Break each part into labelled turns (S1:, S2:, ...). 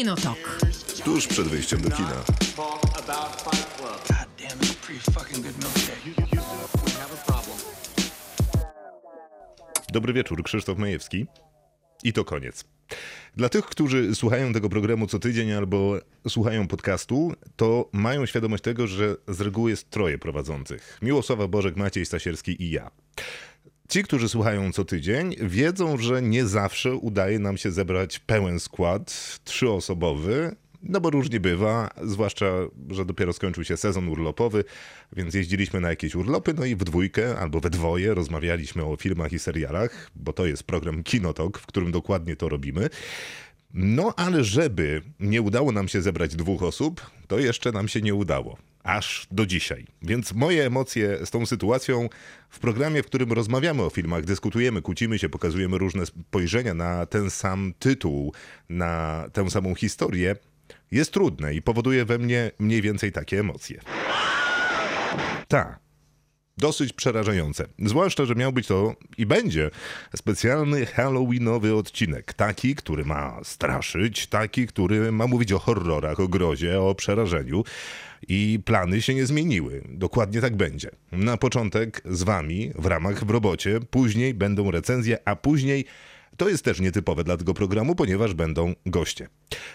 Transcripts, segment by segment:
S1: Kinotok.
S2: Tuż przed wyjściem do kina. Dobry wieczór, Krzysztof Majewski. I to koniec. Dla tych, którzy słuchają tego programu co tydzień albo słuchają podcastu, to mają świadomość tego, że z reguły jest troje prowadzących. Miłosława Bożek, Maciej Stasierski i ja. Ci, którzy słuchają co tydzień, wiedzą, że nie zawsze udaje nam się zebrać pełen skład, trzyosobowy, no bo różnie bywa, zwłaszcza, że dopiero skończył się sezon urlopowy, więc jeździliśmy na jakieś urlopy, no i w dwójkę albo we dwoje rozmawialiśmy o filmach i serialach, bo to jest program Kinotok, w którym dokładnie to robimy. No ale żeby nie udało nam się zebrać dwóch osób, to jeszcze nam się nie udało. Aż do dzisiaj. Więc moje emocje z tą sytuacją w programie, w którym rozmawiamy o filmach, dyskutujemy, kłócimy się, pokazujemy różne spojrzenia na ten sam tytuł, na tę samą historię, jest trudne i powoduje we mnie mniej więcej takie emocje. Ta. Dosyć przerażające. Zwłaszcza, że miał być to i będzie specjalny Halloweenowy odcinek. Taki, który ma straszyć, taki, który ma mówić o horrorach, o grozie, o przerażeniu. I plany się nie zmieniły. Dokładnie tak będzie. Na początek z wami w ramach w robocie, później będą recenzje, a później to jest też nietypowe dla tego programu, ponieważ będą goście.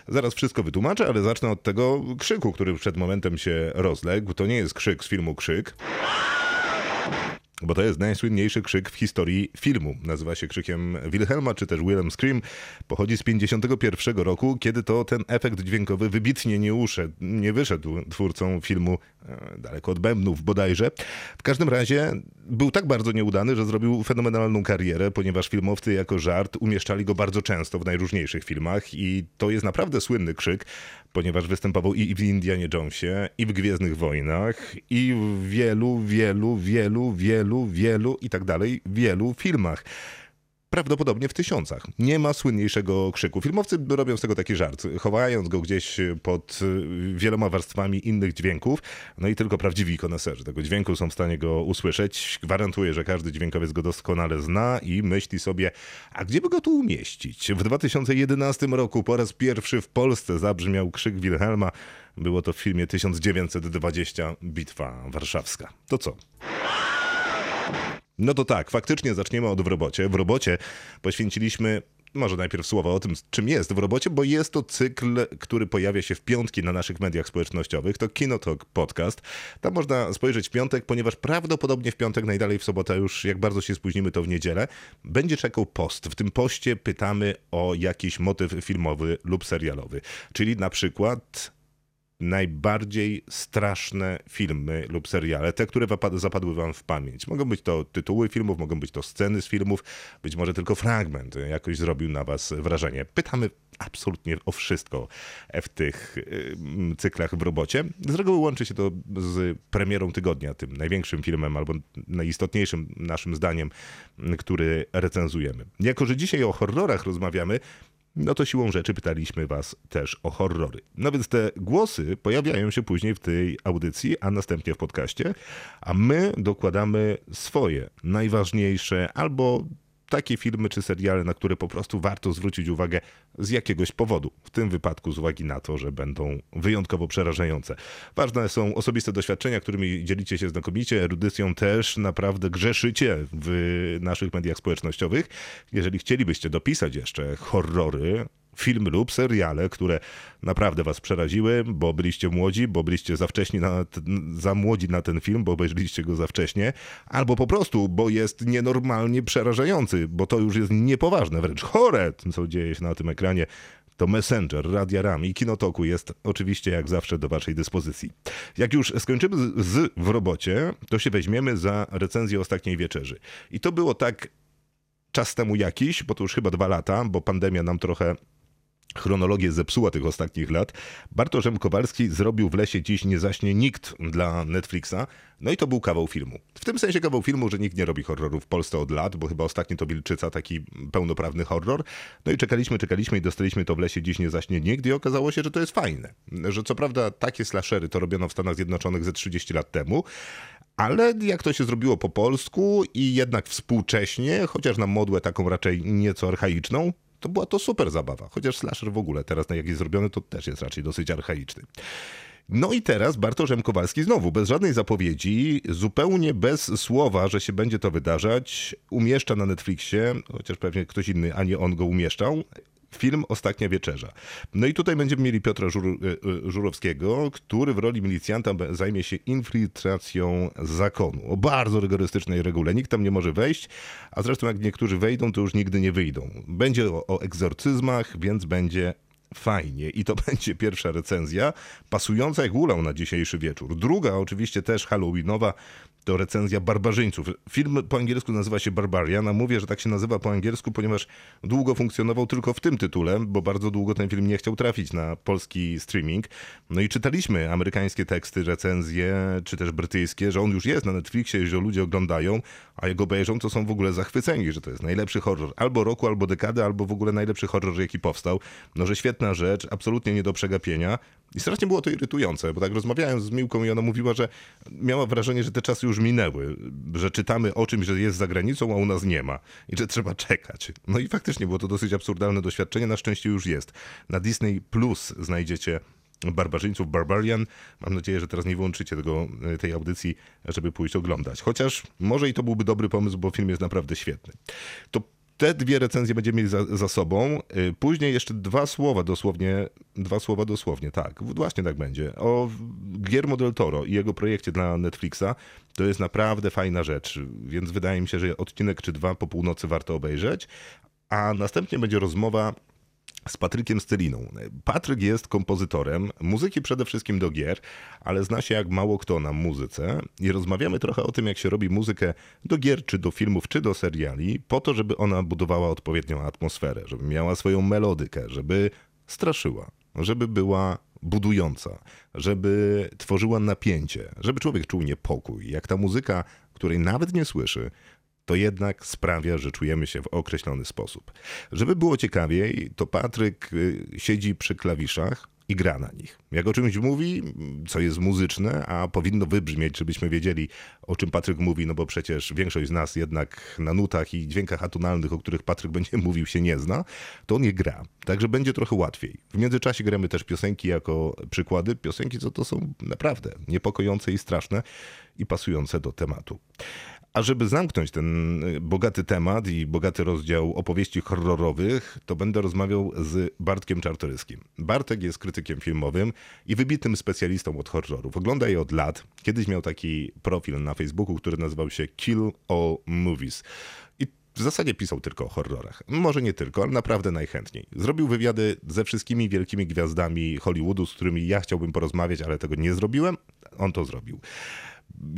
S2: Zaraz wszystko wytłumaczę, ale zacznę od tego krzyku, który przed momentem się rozległ. To nie jest krzyk z filmu Krzyk. Bo to jest najsłynniejszy krzyk w historii filmu. Nazywa się krzykiem Wilhelma, czy też Willem Scream. Pochodzi z 51 roku, kiedy to ten efekt dźwiękowy wybitnie nie uszedł, nie wyszedł twórcom filmu e, daleko od bębnów bodajże. W każdym razie był tak bardzo nieudany, że zrobił fenomenalną karierę, ponieważ filmowcy jako żart umieszczali go bardzo często w najróżniejszych filmach i to jest naprawdę słynny krzyk, ponieważ występował i w Indianie Jonesie, i w Gwiezdnych Wojnach, i w wielu, wielu, wielu, wielu, wielu i tak dalej, wielu filmach. Prawdopodobnie w tysiącach. Nie ma słynniejszego krzyku. Filmowcy robią z tego taki żart, chowając go gdzieś pod y, wieloma warstwami innych dźwięków. No i tylko prawdziwi koneserzy tego dźwięku są w stanie go usłyszeć. Gwarantuję, że każdy dźwiękowiec go doskonale zna i myśli sobie, a gdzie by go tu umieścić? W 2011 roku po raz pierwszy w Polsce zabrzmiał krzyk Wilhelma. Było to w filmie 1920 Bitwa Warszawska. To co? No to tak, faktycznie zaczniemy od w robocie. W robocie poświęciliśmy może najpierw słowa o tym, czym jest w robocie, bo jest to cykl, który pojawia się w piątki na naszych mediach społecznościowych. To Kinotok Podcast. Tam można spojrzeć w piątek, ponieważ prawdopodobnie w piątek, najdalej w sobotę, już jak bardzo się spóźnimy, to w niedzielę, będzie czekał post. W tym poście pytamy o jakiś motyw filmowy lub serialowy. Czyli na przykład najbardziej straszne filmy lub seriale, te, które zapadły wam w pamięć. Mogą być to tytuły filmów, mogą być to sceny z filmów, być może tylko fragment jakoś zrobił na was wrażenie. Pytamy absolutnie o wszystko w tych cyklach w robocie. Z reguły łączy się to z premierą tygodnia, tym największym filmem albo najistotniejszym naszym zdaniem, który recenzujemy. Jako, że dzisiaj o horrorach rozmawiamy, no to siłą rzeczy pytaliśmy Was też o horrory. No więc te głosy pojawiają się później w tej audycji, a następnie w podcaście, a my dokładamy swoje najważniejsze albo takie filmy czy seriale, na które po prostu warto zwrócić uwagę z jakiegoś powodu. W tym wypadku z uwagi na to, że będą wyjątkowo przerażające. Ważne są osobiste doświadczenia, którymi dzielicie się znakomicie. Erudycją też naprawdę grzeszycie w naszych mediach społecznościowych. Jeżeli chcielibyście dopisać jeszcze horrory, filmy lub seriale, które naprawdę was przeraziły, bo byliście młodzi, bo byliście za wcześnie na, za młodzi na ten film, bo obejrzeliście go za wcześnie, albo po prostu, bo jest nienormalnie przerażający, bo to już jest niepoważne, wręcz chore, co dzieje się na tym ekranie. To Messenger, Radia RAM i Kinotoku jest oczywiście jak zawsze do waszej dyspozycji. Jak już skończymy z, z w robocie, to się weźmiemy za recenzję Ostatniej Wieczerzy. I to było tak czas temu jakiś, bo to już chyba dwa lata, bo pandemia nam trochę chronologię zepsuła tych ostatnich lat. Bartoszem Kowalski zrobił w lesie dziś nie zaśnie nikt dla Netflixa. No i to był kawał filmu. W tym sensie kawał filmu, że nikt nie robi horroru w Polsce od lat, bo chyba ostatni to Wilczyca, taki pełnoprawny horror. No i czekaliśmy, czekaliśmy i dostaliśmy to w lesie dziś nie zaśnie nikt i okazało się, że to jest fajne. Że co prawda takie slashery to robiono w Stanach Zjednoczonych ze 30 lat temu, ale jak to się zrobiło po polsku i jednak współcześnie, chociaż na modłę taką raczej nieco archaiczną, to była to super zabawa. Chociaż slasher w ogóle teraz, jak jest zrobiony, to też jest raczej dosyć archaiczny. No i teraz Bartosz. Kowalski znowu, bez żadnej zapowiedzi, zupełnie bez słowa, że się będzie to wydarzać, umieszcza na Netflixie, chociaż pewnie ktoś inny, a nie on go umieszczał, film Ostatnia Wieczerza. No i tutaj będziemy mieli Piotra Żur, e, Żurowskiego, który w roli milicjanta zajmie się infiltracją zakonu. O bardzo rygorystycznej regule. Nikt tam nie może wejść, a zresztą jak niektórzy wejdą, to już nigdy nie wyjdą. Będzie o, o egzorcyzmach, więc będzie fajnie. I to będzie pierwsza recenzja, pasująca jak ulał na dzisiejszy wieczór. Druga, oczywiście też halloweenowa, to recenzja Barbarzyńców. Film po angielsku nazywa się Barbarian, a mówię, że tak się nazywa po angielsku, ponieważ długo funkcjonował tylko w tym tytule, bo bardzo długo ten film nie chciał trafić na polski streaming. No i czytaliśmy amerykańskie teksty, recenzje, czy też brytyjskie, że on już jest na Netflixie, że ludzie oglądają, a jak obejrzą, to są w ogóle zachwyceni, że to jest najlepszy horror albo roku, albo dekady, albo w ogóle najlepszy horror, jaki powstał. No, że świetna rzecz, absolutnie nie do przegapienia. I strasznie było to irytujące, bo tak rozmawiałem z Miłką i ona mówiła, że miała wrażenie, że te czasy już minęły, że czytamy o czymś, że jest za granicą, a u nas nie ma i że trzeba czekać. No i faktycznie było to dosyć absurdalne doświadczenie, na szczęście już jest. Na Disney Plus znajdziecie Barbarzyńców, Barbarian. Mam nadzieję, że teraz nie wyłączycie tego, tej audycji, żeby pójść oglądać. Chociaż może i to byłby dobry pomysł, bo film jest naprawdę świetny. To te dwie recenzje będziemy mieli za, za sobą. Y, Później jeszcze dwa słowa dosłownie, dwa słowa dosłownie, tak, właśnie tak będzie. O Guillermo del Toro i jego projekcie dla Netflixa. To jest naprawdę fajna rzecz, więc wydaje mi się, że odcinek czy dwa po północy warto obejrzeć. A następnie będzie rozmowa z Patrykiem Styliną. Patryk jest kompozytorem muzyki przede wszystkim do gier, ale zna się jak mało kto na muzyce i rozmawiamy trochę o tym, jak się robi muzykę do gier, czy do filmów, czy do seriali, po to, żeby ona budowała odpowiednią atmosferę, żeby miała swoją melodykę, żeby straszyła, żeby była budująca, żeby tworzyła napięcie, żeby człowiek czuł niepokój. Jak ta muzyka, której nawet nie słyszy, to jednak sprawia, że czujemy się w określony sposób. Żeby było ciekawiej, to Patryk y, siedzi przy klawiszach i gra na nich. Jak o czymś mówi, co jest muzyczne, a powinno wybrzmieć, żebyśmy wiedzieli, o czym Patryk mówi, no bo przecież większość z nas jednak na nutach i dźwiękach atonalnych, o których Patryk będzie mówił, się nie zna, to on je gra. Także będzie trochę łatwiej. W międzyczasie gramy też piosenki jako przykłady. Piosenki, co to są naprawdę niepokojące i straszne i pasujące do tematu. A żeby zamknąć ten y, bogaty temat i bogaty rozdział opowieści horrorowych, to będę rozmawiał z Bartkiem Czartoryskim. Bartek jest krytykiem filmowym i wybitnym specjalistą od horrorów. Ogląda je od lat. Kiedyś miał taki profil na Facebooku, który nazywał się Kill All Movies. I w zasadzie pisał tylko o horrorach. Może nie tylko, ale naprawdę najchętniej. Zrobił wywiady ze wszystkimi wielkimi gwiazdami Hollywoodu, z którymi ja chciałbym porozmawiać, ale tego nie zrobiłem. On to zrobił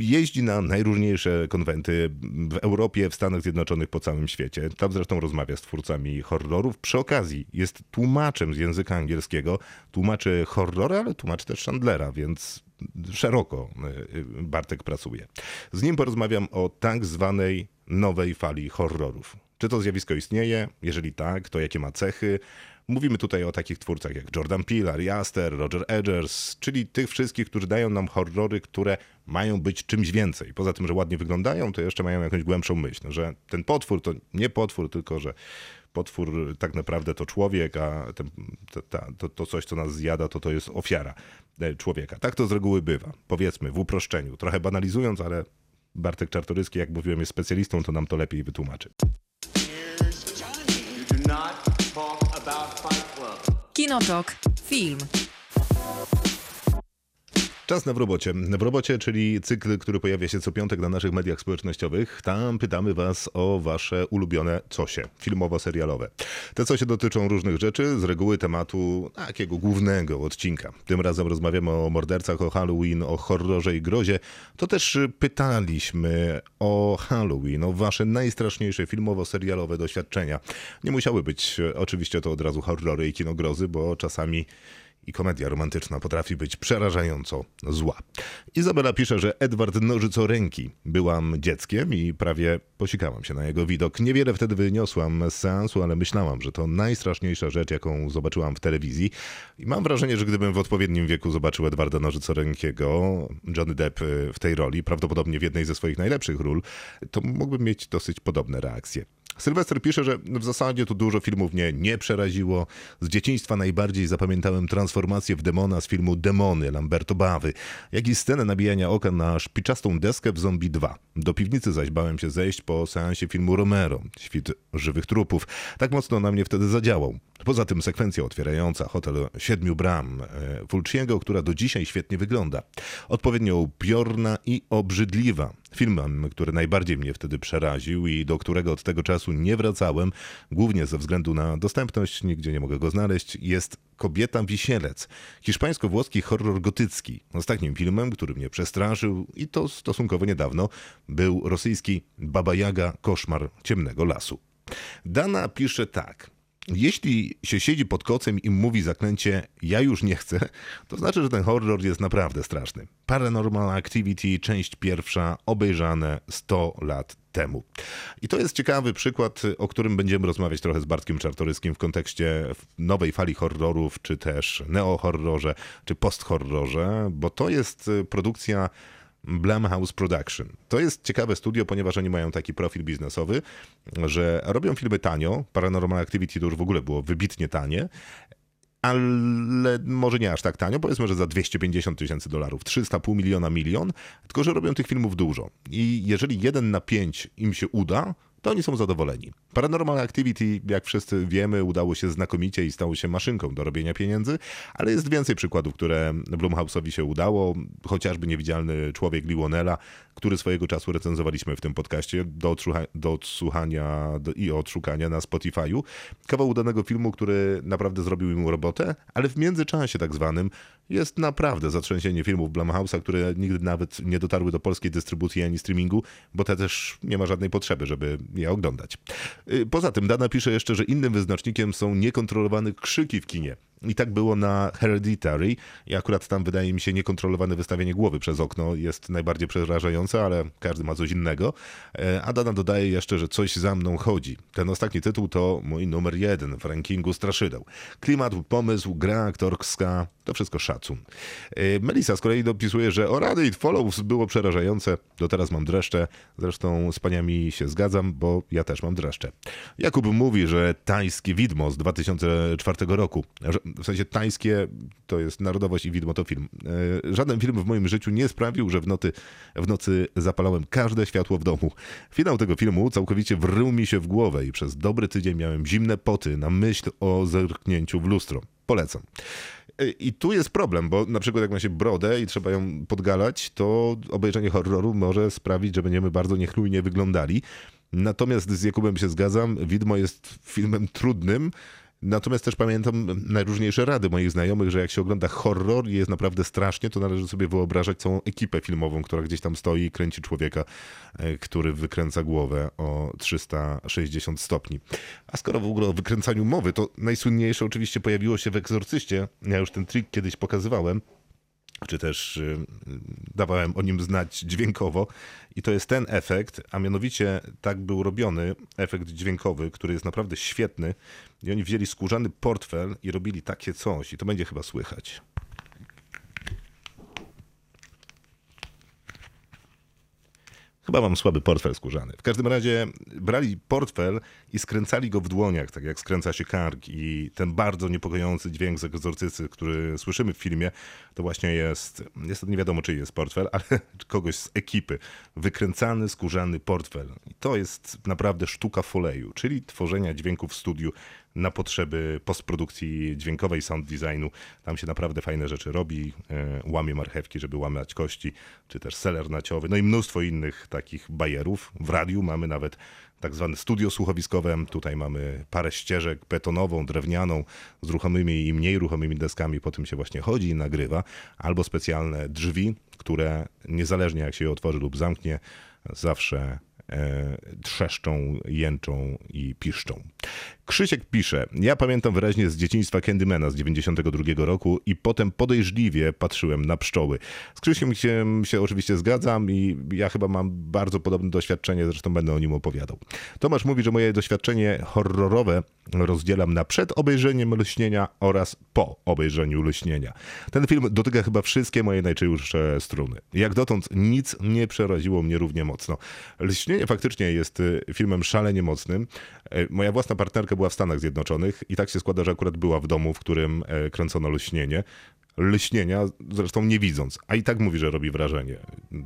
S2: jeździ na najróżniejsze konwenty w Europie, w Stanach Zjednoczonych, po całym świecie. Tam zresztą rozmawia z twórcami horrorów. Przy okazji jest tłumaczem z języka angielskiego. Tłumaczy horrory, ale tłumaczy też Chandlera, więc szeroko y, Bartek pracuje. Z nim porozmawiam o tak zwanej nowej fali horrorów. Czy to zjawisko istnieje? Jeżeli tak, to jakie ma cechy? Mówimy tutaj o takich twórcach jak Jordan Peele, Ari Aster, Roger Edgers, czyli tych wszystkich, którzy dają nam horrory, które mają być czymś więcej. Poza tym, że ładnie wyglądają, to jeszcze mają jakąś głębszą myśl, no, że ten potwór to nie potwór, tylko że potwór tak naprawdę to człowiek, a ten, to, to, to coś, co nas zjada, to to jest ofiara e, człowieka. Tak to z reguły bywa. Powiedzmy, w uproszczeniu. Trochę banalizując, ale Bartek Czartoryski, jak mówiłem, jest specjalistą, to nam to lepiej wytłumaczy.
S1: Kinotok. Film.
S2: Czas na w robocie. W robocie, czyli cykl, który pojawia się co piątek na naszych mediach społecznościowych. Tam pytamy Was o Wasze ulubione cosie, filmowo-serialowe. Te cosie dotyczą różnych rzeczy, z reguły tematu takiego głównego odcinka. Tym razem rozmawiamy o mordercach, o Halloween, o horrorze i grozie. To też pytaliśmy o Halloween, o Wasze najstraszniejsze filmowo-serialowe doświadczenia. Nie musiały być oczywiście to od razu horrory i kinogrozy, bo czasami i komedia romantyczna potrafi być przerażająco zła. Izabela pisze, że Edward Nożycoręki byłam dzieckiem i prawie posikałam się na jego widok. Niewiele wtedy wyniosłam z seansu, ale myślałam, że to najstraszniejsza rzecz, jaką zobaczyłam w telewizji. I mam wrażenie, że gdybym w odpowiednim wieku zobaczył Edwarda Nożycorękiego, Johnny Depp y, w tej roli, prawdopodobnie w jednej ze swoich najlepszych ról, to mógłbym mieć dosyć podobne reakcje. Sylwester pisze, że w zasadzie to dużo filmów mnie nie przeraziło. Z dzieciństwa najbardziej zapamiętałem transformację w demona z filmu Demony Lamberto Bawy, jak i scenę nabijania oka na szpiczastą deskę w Zombie 2. Do piwnicy zaś bałem się zejść po seansie filmu Romero, Świt żywych trupów. Tak mocno na mnie wtedy zadziałał. Poza tym sekwencja otwierająca hotel Siedmiu Bram e, Fulciego, która do dzisiaj świetnie wygląda. Odpowiednio upiorna i obrzydliwa. Filmem, który najbardziej mnie wtedy przeraził i do którego od tego czasu nie wracałem, głównie ze względu na dostępność, nigdzie nie mogę go znaleźć, jest Kobieta Wisielec. Hiszpańsko-włoski horror gotycki. Ostatnim filmem, który mnie przestraszył i to stosunkowo niedawno, był rosyjski Baba Jaga Koszmar Ciemnego Lasu. Dana pisze tak. Jeśli się siedzi pod kocem i mówi zaklęcie ja już nie chcę, to znaczy, że ten horror jest naprawdę straszny. Paranormal Activity, część pierwsza, obejrzane 100 lat temu. I to jest ciekawy przykład, o którym będziemy rozmawiać trochę z Bartkiem Czartoryskim w kontekście nowej fali horrorów, czy też neo-horrorze, czy post-horrorze, bo to jest produkcja Blumhouse Production. To jest ciekawe studio, ponieważ oni mają taki profil biznesowy, że robią filmy tanio. Paranormal Activity to już w ogóle było wybitnie tanie. Ale może nie aż tak tanio, powiedzmy, że za 250 tysięcy dolarów, 300, pół miliona, milion, tylko że robią tych filmów dużo. I jeżeli jeden na pięć im się uda, to oni są zadowoleni. Paranormal Activity, jak wszyscy wiemy, udało się znakomicie i stało się maszynką do robienia pieniędzy, ale jest więcej przykładów, które Blumhouse'owi się udało, chociażby Niewidzialny Człowiek Liwonela, który swojego czasu recenzowaliśmy w tym podcaście do, odsłucha- do odsłuchania do, i odszukania na Spotify'u. Kawał udanego filmu, który naprawdę zrobił im robotę, ale w międzyczasie tak zwanym jest naprawdę zatrzęsienie filmów Blumhouse'a, które nigdy nawet nie dotarły do polskiej dystrybucji ani streamingu, bo te też nie ma żadnej potrzeby, żeby je oglądać. Y, Poza tym Dana pisze jeszcze, że innym wyznacznikiem są niekontrolowane krzyki w kinie. I tak było na Hereditary. I akurat tam wydaje mi się niekontrolowane wystawienie głowy przez okno jest najbardziej przerażające, ale każdy ma coś innego. E, A Dana dodaje jeszcze, że coś za mną chodzi. Ten ostatni tytuł to mój numer jeden w rankingu straszydeł. Klimat, pomysł, gra aktorska, to wszystko szacun. E, Melisa z kolei dopisuje, że o rady It Follows było przerażające. Do teraz mam dreszcze. Zresztą z paniami się zgadzam, bo ja też mam dreszcze. Jakub mówi, że tajskie widmo z 2004 roku, w sensie tańskie to jest narodowość i widmo to film. E, Żaden film w moim życiu nie sprawił, że w, noty, w nocy zapalałem każde światło w domu. Finał tego filmu całkowicie wrył mi się w głowę i przez dobry tydzień miałem zimne poty na myśl o zerknięciu w lustro. Polecam. E, I tu jest problem, bo na przykład jak ma się brodę i trzeba ją podgalać, to obejrzenie horroru może sprawić, że będziemy bardzo niechlujnie wyglądali. Natomiast z Jakubem się zgadzam, Widmo jest filmem trudnym, Natomiast też pamiętam najróżniejsze rady moich znajomych, że jak się ogląda horror i jest naprawdę strasznie, to należy sobie wyobrażać całą ekipę filmową, która gdzieś tam stoi i kręci człowieka, e, który wykręca głowę o 360 stopni. A skoro w ogóle o wykręcaniu mowy, to najsłynniejsze oczywiście pojawiło się w Egzorcyście. Ja już ten trik kiedyś pokazywałem czy też y, dawałem o nim znać dźwiękowo. I to jest ten efekt, a mianowicie tak był robiony efekt dźwiękowy, który jest naprawdę świetny. I oni wzięli skórzany portfel i robili takie coś, i to będzie chyba słychać. Chyba mam słaby portfel skórzany. W każdym razie brali portfel i skręcali go w dłoniach, tak jak skręca się kark. I ten bardzo niepokojący dźwięk z egzorcycy, który słyszymy w filmie, to właśnie jest, niestety nie wiadomo czy jest portfel, ale kogoś z ekipy. Wykręcany, skórzany portfel. I to jest naprawdę sztuka foleju, czyli tworzenia dźwięków w studiu na potrzeby postprodukcji dźwiękowej, sound designu. Tam się naprawdę fajne rzeczy robi. E, Łamie marchewki, żeby łamać kości, czy też seler naciowy, no i mnóstwo innych takich bajerów. W radiu mamy nawet tak zwane studio słuchowiskowe. Tutaj mamy parę ścieżek betonową, drewnianą, z ruchomymi i mniej ruchomymi deskami. Po tym się właśnie chodzi i nagrywa. Albo specjalne drzwi, które niezależnie jak się je otworzy lub zamknie, zawsze trzeszczą, jęczą i piszczą. Krzysiek pisze, ja pamiętam wyraźnie z dzieciństwa Candymana z 92 roku i potem podejrzliwie patrzyłem na pszczoły. Z Krzyśkiem się, się oczywiście zgadzam i ja chyba mam bardzo podobne doświadczenie, zresztą będę o nim opowiadał. Tomasz mówi, że moje doświadczenie horrorowe rozdzielam na przed obejrzeniem Lśnienia oraz po obejrzeniu Lśnienia. Ten film dotyka chyba wszystkie moje najczęstsze struny. Jak dotąd nic nie przeraziło mnie równie mocno. Lśnienie faktycznie jest y, filmem szalenie mocnym. E, Moja własna partnerka była w Stanach Zjednoczonych i tak się składa, że akurat była w domu, w którym e, kręcono lśnienie. Lśnienia, zresztą nie widząc, a i tak mówi, że robi wrażenie.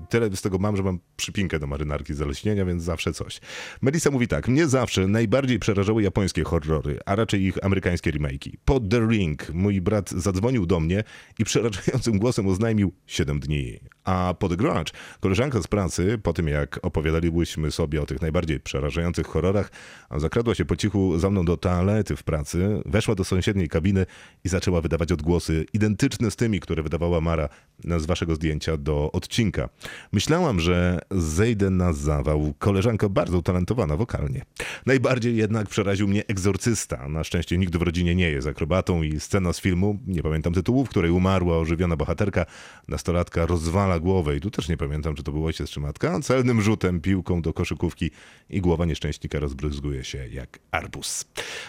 S2: Tyle z tego mam, że mam przypinkę do marynarki za lśnienia, więc zawsze coś. Melissa mówi tak, mnie zawsze najbardziej przerażały japońskie horrory, a raczej ich amerykańskie remake'i. Po The Ring mój brat zadzwonił do mnie i przerażającym głosem oznajmił 7 dni. A po The Grudge koleżanka z pracy, po tym jak opowiadalibyśmy sobie o tych najbardziej przerażających horrorach, zakradła się po cichu za mną do toalety w pracy, weszła do sąsiedniej kabiny i zaczęła wydawać odgłosy identyczne z tymi, które wydawała Mara z waszego zdjęcia do odcinka. Myślałam, że zejdę na zawał. Koleżanka bardzo utalentowana wokalnie. Najbardziej jednak przeraził mnie egzorcysta. Na szczęście nikt w rodzinie nie jest akrobatą i scena z filmu, nie pamiętam tytułu, w której umarła ożywiona bohaterka, nastolatka rozwala głowę i tu też nie pamiętam, czy to był ojciec czy matka, celnym rzutem piłką do koszykówki i głowa nieszczęśnika rozbryzguje się jak arbuz.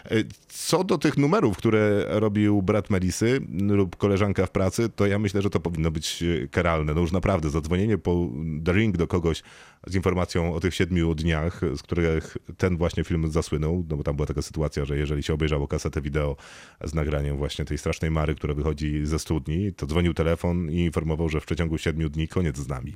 S2: E, Co do tych numerów, które robił brat Melisy lub koleżanka w pracy, to ja myślę, że to powinno być e, karalne. No już naprawdę, zadzwonienie po The Ring do kogoś z informacją o tych siedmiu dniach, z których ten właśnie film zasłynął, no bo tam była taka sytuacja, że jeżeli się obejrzało kasetę wideo z nagraniem właśnie tej strasznej Mary, która wychodzi ze studni, to dzwonił telefon i informował, że w przeciągu siedmiu dni koniec z nami.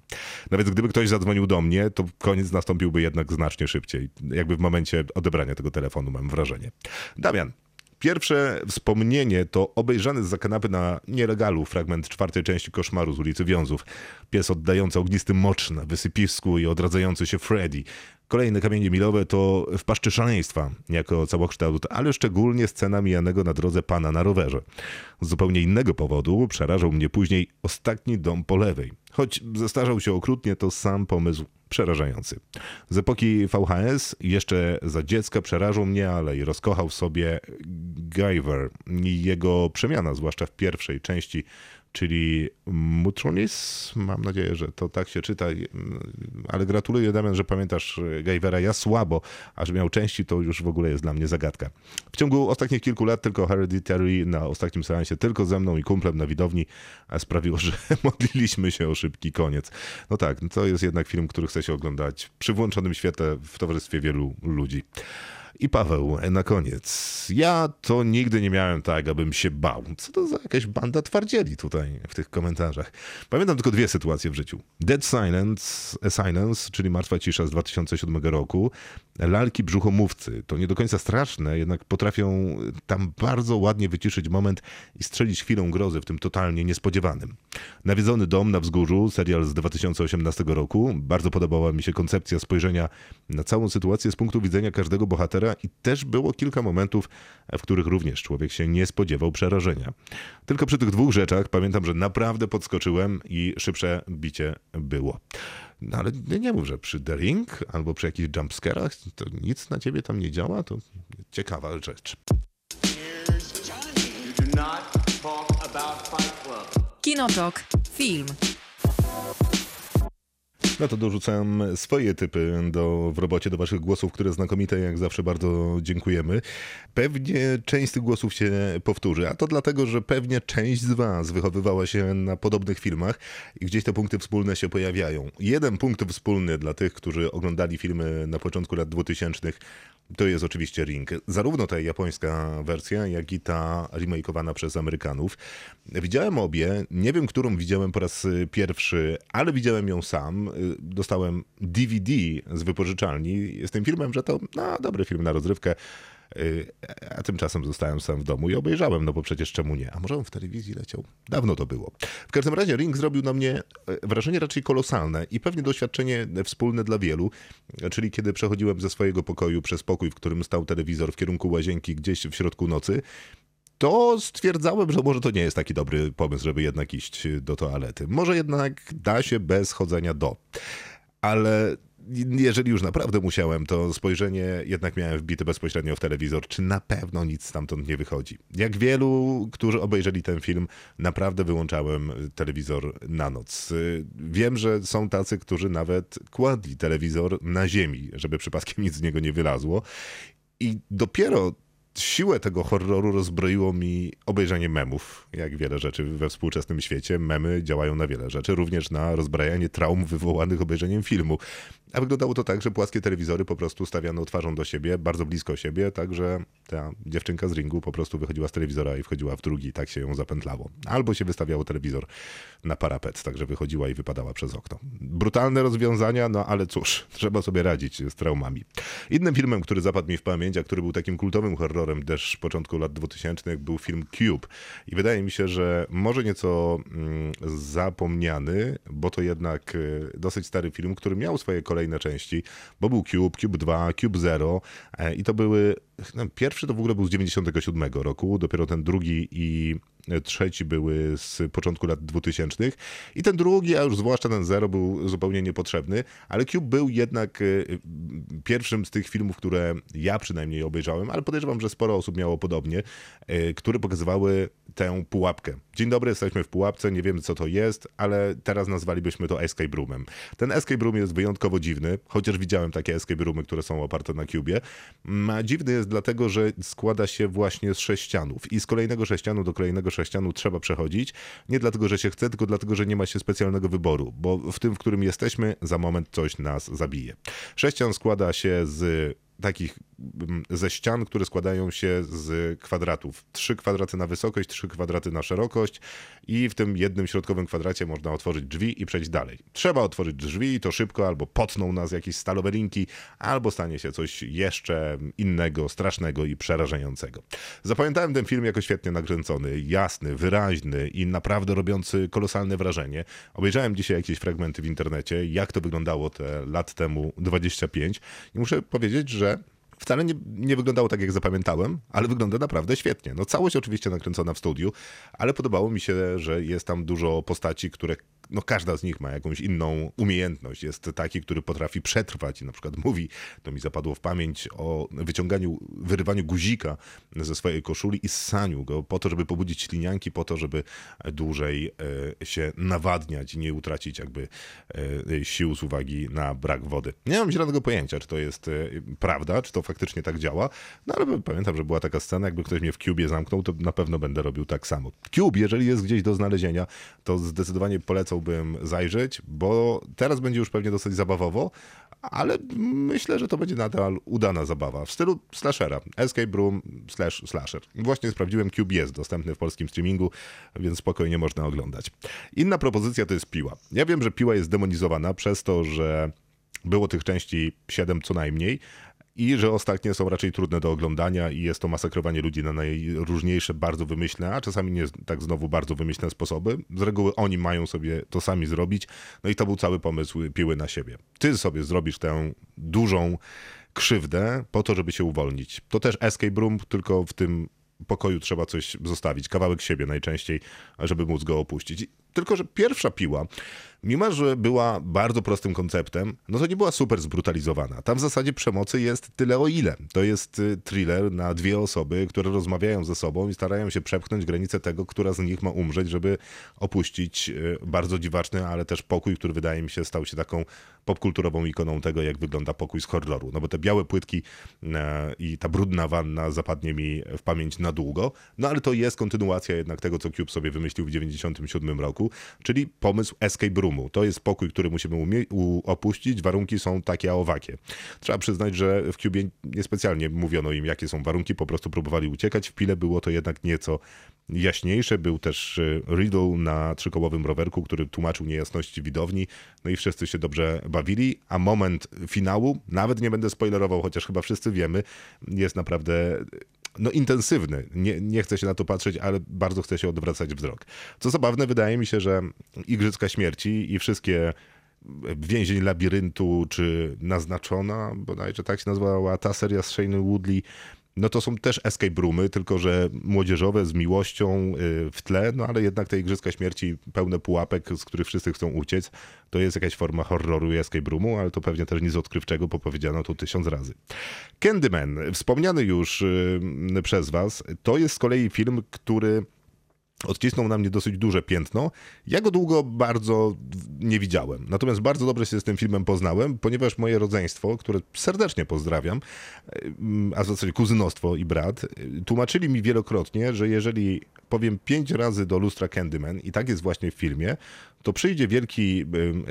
S2: Nawet gdyby ktoś zadzwonił do mnie, to koniec nastąpiłby jednak znacznie szybciej. Jakby w momencie odebrania tego telefonu, mam wrażenie. Damian, Pierwsze wspomnienie to obejrzany z kanapy na nielegalu fragment czwartej części koszmaru z ulicy Wiązów. Pies oddający ognisty mocz na wysypisku i odradzający się Freddy. Kolejne kamienie milowe to w paszczy szaleństwa, jako całokształt, ale szczególnie scena mijanego na drodze pana na rowerze. Z zupełnie innego powodu przerażał mnie później ostatni dom po lewej. Choć zestarzał się okrutnie, to sam pomysł przerażający. Z epoki VHS jeszcze za dziecka przerażał mnie, ale i rozkochał sobie Guyver i jego przemiana, zwłaszcza w pierwszej części, czyli Mutronis. Mam nadzieję, że to tak się czyta, ale gratuluję Damian, że pamiętasz Guyvera. Ja słabo, aż miał części, to już w ogóle jest dla mnie zagadka. W ciągu ostatnich kilku lat tylko Hereditary na ostatnim seansie, tylko ze mną i kumplem na widowni sprawiło, że modliliśmy się o szybki koniec. No tak, to jest jednak film, który chce się oglądać przy włączonym świetle w towarzystwie wielu ludzi. I Paweł, na koniec. Ja to nigdy nie miałem tak, abym się bał. Co to za jakaś banda twardzieli tutaj w tych komentarzach. Pamiętam tylko dwie sytuacje w życiu. Dead Silence, Silence, czyli Martwa Cisza z 2007 roku. Lalki brzuchomówcy. To nie do końca straszne, jednak potrafią tam bardzo ładnie wyciszyć moment i strzelić chwilą grozy w tym totalnie niespodziewanym. Nawiedzony dom na wzgórzu, serial z 2018 roku. Bardzo podobała mi się koncepcja spojrzenia na całą sytuację z punktu widzenia każdego bohatera i też było kilka momentów, w których również człowiek się nie spodziewał przerażenia. Tylko przy tych dwóch rzeczach pamiętam, że naprawdę podskoczyłem i szybsze bicie było. No ale nie, mów, że przy The Ring albo przy jakichś jumpscarach to nic na ciebie tam nie działa, to ciekawa rzecz.
S1: Kinotok. Film.
S2: No to dorzucam swoje typy do, w robocie do waszych głosów, które znakomite, jak zawsze bardzo dziękujemy. Pewnie część z tych głosów się powtórzy, a to dlatego, że pewnie część z was wychowywała się na podobnych filmach i gdzieś te punkty wspólne się pojawiają. Jeden punkt wspólny dla tych, którzy oglądali filmy na początku lat 2000 to jest oczywiście Ring. Zarówno ta japońska wersja, jak i ta remakeowana przez Amerykanów. Widziałem obie, nie wiem, którą widziałem po raz pierwszy, ale widziałem ją sam. Dostałem DVD z wypożyczalni z tym filmem, że to no, dobry film na rozrywkę. A tymczasem zostałem sam w domu i obejrzałem, no bo przecież czemu nie? A może on w telewizji leciał? Dawno to było. W każdym razie Ring zrobił na mnie wrażenie raczej kolosalne i pewnie doświadczenie wspólne dla wielu, czyli kiedy przechodziłem ze swojego pokoju przez pokój, w którym stał telewizor w kierunku łazienki gdzieś w środku nocy, to stwierdzałem, że może to nie jest taki dobry pomysł, żeby jednak iść do toalety. Może jednak da się bez chodzenia do. Ale jeżeli już naprawdę musiałem, to spojrzenie jednak miałem wbite bezpośrednio w telewizor, czy na pewno nic stamtąd nie wychodzi. Jak wielu, którzy obejrzeli ten film, naprawdę wyłączałem telewizor na noc. Wiem, że są tacy, którzy nawet kładli telewizor na ziemi, żeby przypadkiem nic z niego nie wylazło. I dopiero siłę tego horroru rozbroiło mi obejrzenie memów. Jak wiele rzeczy we współczesnym świecie, memy działają na wiele rzeczy, również na rozbrajanie traum wywołanych obejrzeniem filmu. A wyglądało to tak, że płaskie telewizory po prostu stawiano twarzą do siebie, bardzo blisko siebie, tak że ta dziewczynka z ringu po prostu wychodziła z telewizora i wchodziła w drugi, tak się ją zapętlało. Albo się wystawiało telewizor na parapet, także wychodziła i wypadała przez okno. Brutalne rozwiązania, no ale cóż, trzeba sobie radzić z traumami. Innym filmem, który zapadł mi w pamięć, a który był takim kultowym horrorem też początku lat 2000 był film Cube. I wydaje mi się, że może nieco mm, zapomniany, bo to jednak y, dosyć stary film, który miał swoje kolejne części, bo był Cube, Cube 2, Cube 0 e, i to były no, pierwszy to w ogóle był z 97 roku, dopiero ten drugi i trzeci były z początku lat 2000 i ten drugi, a już zwłaszcza ten Zero był zupełnie niepotrzebny, ale Cube był jednak y, pierwszym z tych filmów, które ja przynajmniej obejrzałem, ale podejrzewam, że sporo osób miało podobnie, y, które pokazywały tę pułapkę. Dzień dobry, jesteśmy w pułapce, nie wiemy co to jest, ale teraz nazwalibyśmy to escape roomem. Ten escape room jest wyjątkowo dziwny, chociaż widziałem takie escape roomy, które są oparte na Cubie. A dziwny jest dlatego, że składa się właśnie z sześcianów i z kolejnego sześcianu do kolejnego sześcianu trzeba przechodzić. Nie dlatego, że się chce, tylko dlatego, że nie ma się specjalnego wyboru, bo w tym, w którym jesteśmy, za moment coś nas zabije. Sześcian składa się z takich mm, ze ścian, które składają się z kwadratów. Trzy kwadraty na wysokość, trzy kwadraty na szerokość i w tym jednym środkowym kwadracie można otworzyć drzwi i przejść dalej. Trzeba otworzyć drzwi i to szybko, albo potną nas jakieś stalowe linki, albo stanie się coś jeszcze innego, strasznego i przerażającego. Zapamiętałem ten film jako świetnie nakręcony, jasny, wyraźny i naprawdę robiący kolosalne wrażenie. Obejrzałem dzisiaj jakieś fragmenty w internecie, jak to wyglądało te lat temu 25 i muszę powiedzieć, że wcale nie, nie wyglądało tak, jak zapamiętałem, ale wygląda naprawdę świetnie. No całość oczywiście nakręcona w studiu, ale podobało mi się, że jest tam dużo postaci, które no każda z nich ma jakąś inną umiejętność. Jest taki, który potrafi przetrwać i na przykład mówi, to mi zapadło w pamięć o wyciąganiu, wyrywaniu guzika ze swojej koszuli i ssaniu go po to, żeby pobudzić ślinianki, po to, żeby dłużej e, się nawadniać i nie utracić jakby e, sił z uwagi na brak wody. Nie mam zielonego pojęcia, czy to jest e, prawda, czy to faktycznie tak działa, no ale pamiętam, że była taka scena, jakby ktoś mnie w Cubie zamknął, to na pewno będę robił tak samo. Cube, jeżeli jest gdzieś do znalezienia, to zdecydowanie polecałbym zajrzeć, bo teraz będzie już pewnie dosyć zabawowo, ale myślę, że to będzie nadal udana zabawa w stylu slashera. Escape Room slash slasher. Właśnie sprawdziłem, Cube jest dostępny w polskim streamingu, więc spokojnie można oglądać. Inna propozycja to jest Piła. Ja wiem, że Piła jest demonizowana przez to, że było tych części 7 co najmniej, i że ostatnie są raczej trudne do oglądania i jest to masakrowanie ludzi na najróżniejsze, bardzo wymyślne, a czasami nie tak znowu bardzo wymyślne sposoby. Z reguły oni mają sobie to sami zrobić, no i to był cały pomysł piły na siebie. Ty sobie zrobisz tę dużą krzywdę po to, żeby się uwolnić. To też escape room, tylko w tym pokoju trzeba coś zostawić, kawałek siebie najczęściej, żeby móc go opuścić. Tylko, że pierwsza piła, mimo że była bardzo prostym konceptem, no to nie była super zbrutalizowana. Tam w zasadzie przemocy jest tyle o ile. To jest y, thriller na dwie osoby, które rozmawiają ze sobą i starają się przepchnąć granicę tego, która z nich ma umrzeć, żeby opuścić y, bardzo dziwaczny, ale też pokój, który wydaje mi się stał się taką popkulturową ikoną tego, jak wygląda pokój z horroru. No bo te białe płytki e, i ta brudna wanna zapadnie mi w pamięć na długo, no ale to jest kontynuacja jednak tego, co Cube sobie wymyślił w 97 roku, czyli pomysł escape To jest pokój, który musimy opuścić, warunki są takie a owakie. Trzeba przyznać, że w Cubie niespecjalnie mówiono im, jakie są warunki, po prostu próbowali uciekać. W Pile było to jednak nieco jaśniejsze. Był też y, Riddle na trzykołowym rowerku, który tłumaczył niejasności widowni, no i wszyscy się dobrze bawili, a moment finału, nawet nie będę spoilerował, chociaż chyba wszyscy wiemy, jest naprawdę no, intensywny. Nie, nie chcę się na to patrzeć, ale bardzo chcę się odwracać wzrok. Co zabawne, wydaje mi się, że Igrzyska Śmierci i wszystkie Więzień Labiryntu, czy Naznaczona, bodajże tak się nazywała ta seria z Shane Woodley, no to są też escape roomy, tylko że młodzieżowe, z miłością y, w tle, no ale jednak te Igrzyska Śmierci pełne pułapek, z których wszyscy chcą uciec, to jest jakaś forma horroru i escape roomu, ale to pewnie też nic odkrywczego, bo powiedziano to tysiąc razy. Candyman, wspomniany już y, przez was, to jest z kolei film, który odcisnął na mnie dosyć duże piętno. Ja go długo bardzo nie widziałem. Natomiast bardzo dobrze się z tym filmem poznałem, ponieważ moje rodzeństwo, które serdecznie pozdrawiam, a w zasadzie kuzynostwo i brat, tłumaczyli mi wielokrotnie, że jeżeli powiem pięć razy do lustra Candyman, i tak jest właśnie w filmie, to przyjdzie wielki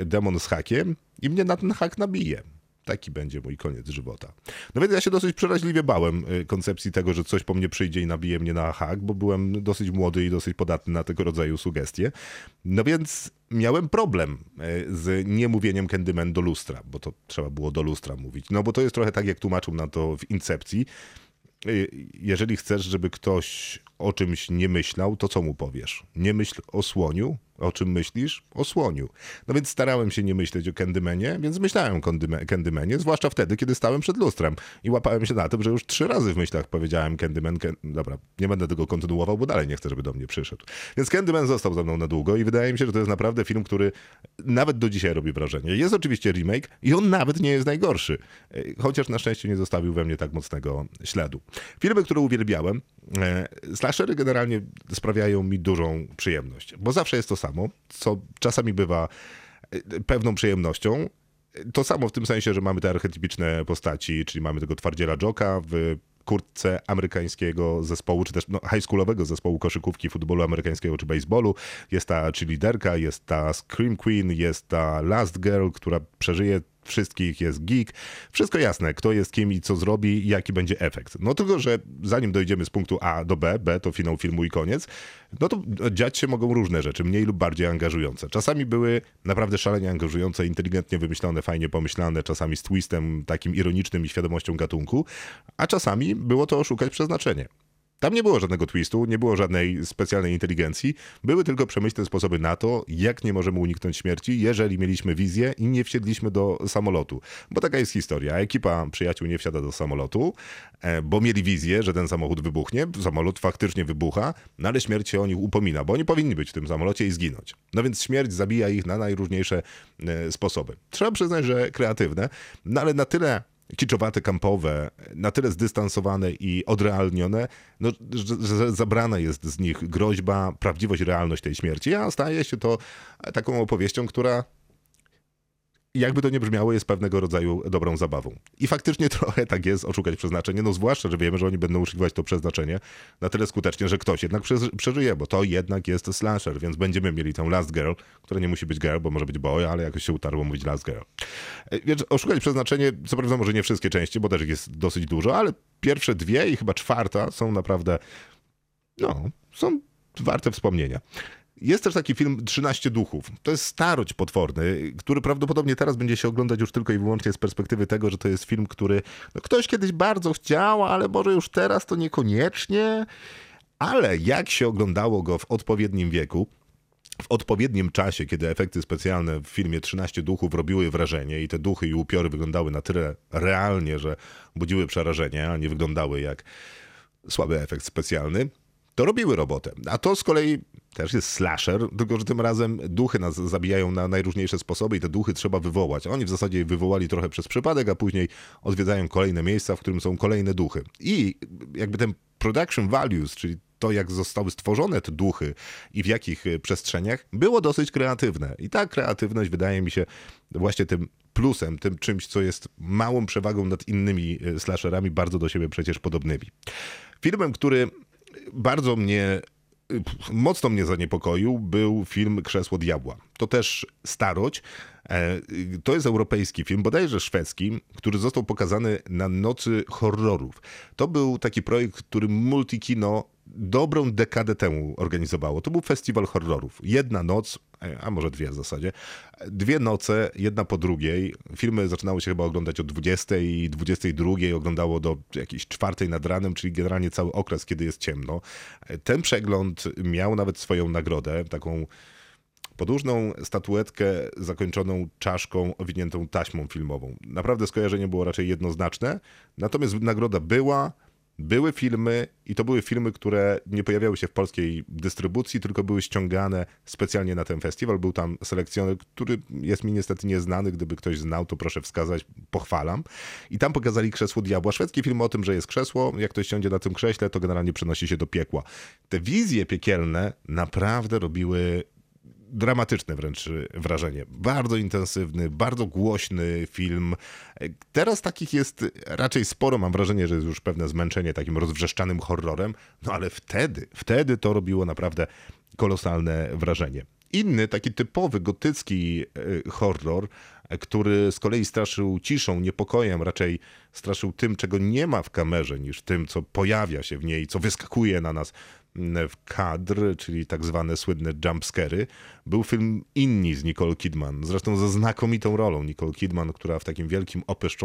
S2: demon z hakiem i mnie na ten hak nabije. Taki będzie mój koniec żywota. No więc ja się dosyć przeraźliwie bałem y, koncepcji tego, że coś po mnie przyjdzie i nabije mnie na hak, bo byłem dosyć młody i dosyć podatny na tego rodzaju sugestie. No więc miałem problem y, z niemówieniem Candyman do lustra, bo to trzeba było do lustra mówić. No bo to jest trochę tak, jak tłumaczył na to w Incepcji. Y, jeżeli chcesz, żeby ktoś o czymś nie myślał, to co mu powiesz? Nie myśl o słoniu, o czym myślisz? O słoniu. No więc starałem się nie myśleć o Candymanie, więc myślałem o Candymanie, zwłaszcza wtedy, kiedy stałem przed lustrem i łapałem się na tym, że już trzy razy w myślach powiedziałem Candyman, Can... dobra, nie będę tego kontynuował, bo dalej nie chcę, żeby do mnie przyszedł. Więc Candyman został ze mną na długo i wydaje mi się, że to jest naprawdę film, który nawet do dzisiaj robi wrażenie. Jest oczywiście remake i on nawet nie jest najgorszy, chociaż na szczęście nie zostawił we mnie tak mocnego śladu. Filmy, które uwielbiałem, e, slashery generalnie sprawiają mi dużą przyjemność, bo zawsze jest to samo, co czasami bywa e, pewną przyjemnością. To samo w tym sensie, że mamy te archetypiczne postaci, czyli mamy tego twardziela Joka w kurtce amerykańskiego zespołu, czy też no, high schoolowego zespołu koszykówki, futbolu amerykańskiego czy baseballu. Jest ta cheerleaderka, jest ta Scream Queen, jest ta Last Girl, która przeżyje wszystkich, jest geek. Wszystko jasne, kto jest kim i co zrobi jaki będzie efekt. No tylko, że zanim dojdziemy z punktu A do B, B to finał filmu i koniec, no to dziać się mogą różne rzeczy, mniej lub bardziej angażujące. Czasami były naprawdę szalenie angażujące, inteligentnie wymyślone, fajnie pomyślane, czasami z twistem takim ironicznym i świadomością gatunku, a czasami było to oszukać przeznaczenie. Tam nie było żadnego twistu, nie było żadnej specjalnej inteligencji. Były tylko przemyślne sposoby na to, jak nie możemy uniknąć śmierci, jeżeli mieliśmy wizję i nie wsiedliśmy do samolotu. Bo taka jest historia. Ekipa przyjaciół nie wsiada do samolotu, e, bo mieli wizję, że ten samochód wybuchnie. Samolot faktycznie wybucha, no ale śmierć się o nich upomina, bo oni powinni być w tym samolocie i zginąć. No więc śmierć zabija ich na najróżniejsze e, sposoby. Trzeba przyznać, że kreatywne, no ale na tyle kiczowate, kampowe, na tyle zdystansowane i odrealnione, no, że zabrana jest z nich groźba, prawdziwość, realność tej śmierci, a staje się to taką opowieścią, która jakby to nie brzmiało, jest pewnego rodzaju dobrą zabawą. I faktycznie trochę tak jest oszukać przeznaczenie, no zwłaszcza, że wiemy, że oni będą używać to przeznaczenie na tyle skutecznie, że ktoś jednak przeżyje, bo to jednak jest slasher, więc będziemy mieli tę Last Girl, która nie musi być girl, bo może być boy, ale jakoś się utarło mówić Last Girl. E, więc oszukać przeznaczenie, co prawda może nie wszystkie części, bo też ich jest dosyć dużo, ale pierwsze dwie i chyba czwarta są naprawdę, no, są warte wspomnienia. Jest też taki film 13 duchów. To jest starość potworny, który prawdopodobnie teraz będzie się oglądać już tylko i wyłącznie z perspektywy tego, że to jest film, który no, ktoś kiedyś bardzo chciał, ale może już teraz to niekoniecznie. Ale jak się oglądało go w odpowiednim wieku, w odpowiednim czasie, kiedy efekty specjalne w filmie 13 duchów robiły wrażenie i te duchy i upiory wyglądały na tyle realnie, że budziły przerażenie, a nie wyglądały jak słaby efekt specjalny, to robiły robotę. A to z kolei też jest slasher, tylko że tym razem duchy nas zabijają na najróżniejsze sposoby i te duchy trzeba wywołać. Oni w zasadzie wywołali trochę przez przypadek, a później odwiedzają kolejne miejsca, w którym są kolejne duchy. I jakby ten production values, czyli to, jak zostały stworzone te duchy i w jakich przestrzeniach, było dosyć kreatywne. I ta kreatywność wydaje mi się właśnie tym plusem, tym czymś, co jest małą przewagą nad innymi e, slasherami, bardzo do siebie przecież podobnymi. Filmem, który bardzo mnie mocno mnie zaniepokoił, był film Krzesło Diabła. To też starość. E, to jest europejski film, bodajże szwedzki, który został pokazany na Nocy Horrorów. To był taki projekt, który Multikino dobrą dekadę temu organizowało. To był festiwal horrorów. Jedna noc, a może dwie w zasadzie. Dwie noce, jedna po drugiej. Filmy zaczynały się chyba oglądać od 20 i 22, oglądało do jakiejś czwartej nad ranem, czyli generalnie cały okres, kiedy jest ciemno. Ten przegląd miał nawet swoją nagrodę, taką podłużną statuetkę zakończoną czaszką owiniętą taśmą filmową. Naprawdę skojarzenie było raczej jednoznaczne, natomiast nagroda była, były filmy i to były filmy, które nie pojawiały się w polskiej dystrybucji, tylko były ściągane specjalnie na ten festiwal. Był tam selekcjoner, który jest mi niestety nieznany. Gdyby ktoś znał, to proszę wskazać, pochwalam. I tam pokazali krzesło diabła. Szwedzki film o tym, że jest krzesło. Jak ktoś siądzie na tym krześle, to generalnie przenosi się do piekła. Te wizje piekielne naprawdę robiły dramatyczne wręcz wrażenie. Bardzo intensywny, bardzo głośny film. Teraz takich jest raczej sporo. Mam wrażenie, że jest już pewne zmęczenie takim rozwrzeszczanym horrorem. No ale wtedy, wtedy to robiło naprawdę kolosalne wrażenie. Inny, taki typowy gotycki e, horror, który z kolei straszył ciszą, niepokojem, raczej straszył tym, czego nie ma w kamerze, niż tym, co pojawia się w niej, co wyskakuje na nas w kadr, czyli tak zwane słynne jumpscary, był film Inni z Nicole Kidman. Zresztą ze znakomitą rolą Nicole Kidman, która w takim wielkim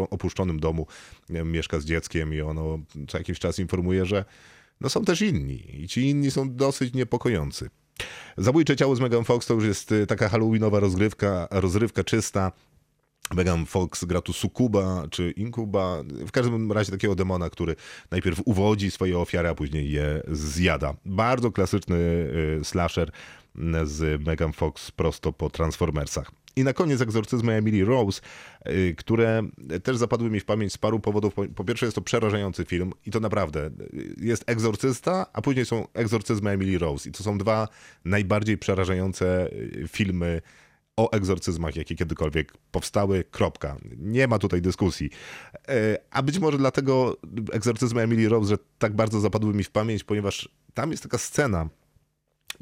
S2: opuszczonym domu mieszka z dzieckiem i ono co jakiś czas informuje, że no są też inni i ci inni są dosyć niepokojący. Zabójcze ciało z Megan Fox to już jest y, taka halloweenowa rozgrywka, rozrywka czysta. Megan Fox gra tu sukuba czy inkuba, w każdym razie takiego demona, który najpierw uwodzi swoje ofiary, a później je zjada. Bardzo klasyczny y, slasher z Megan Fox prosto po Transformersach. I na koniec egzorcyzmy Emily Rose, y, które też zapadły mi w pamięć z paru powodów. Po pierwsze jest to przerażający film i to naprawdę jest egzorcysta, a później są egzorcyzmy Emily Rose. I to są dwa najbardziej przerażające filmy o egzorcyzmach, jakie kiedykolwiek powstały, kropka. Nie ma tutaj dyskusji. E, a być może dlatego egzorcyzmy Emily Rose, że tak bardzo zapadły mi w pamięć, ponieważ tam jest taka scena,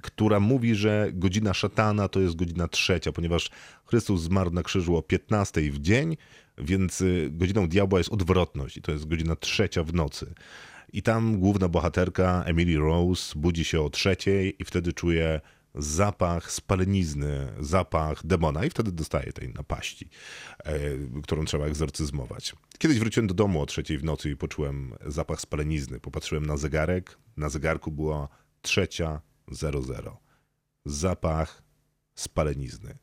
S2: która mówi, że godzina szatana to jest godzina trzecia, ponieważ Chrystus zmarł na krzyżu o 15 w dzień, więc y, godziną diabła jest odwrotność i to jest godzina trzecia w nocy. I tam główna bohaterka Emily Rose budzi się o trzeciej i wtedy czuje zapach spalenizny, zapach demona i wtedy dostaje tej napaści, e, którą trzeba egzorcyzmować. Kiedyś wróciłem do domu o trzeciej w nocy i poczułem zapach spalenizny. Popatrzyłem na zegarek, na zegarku była trzecia 00. Zapach spalenizny.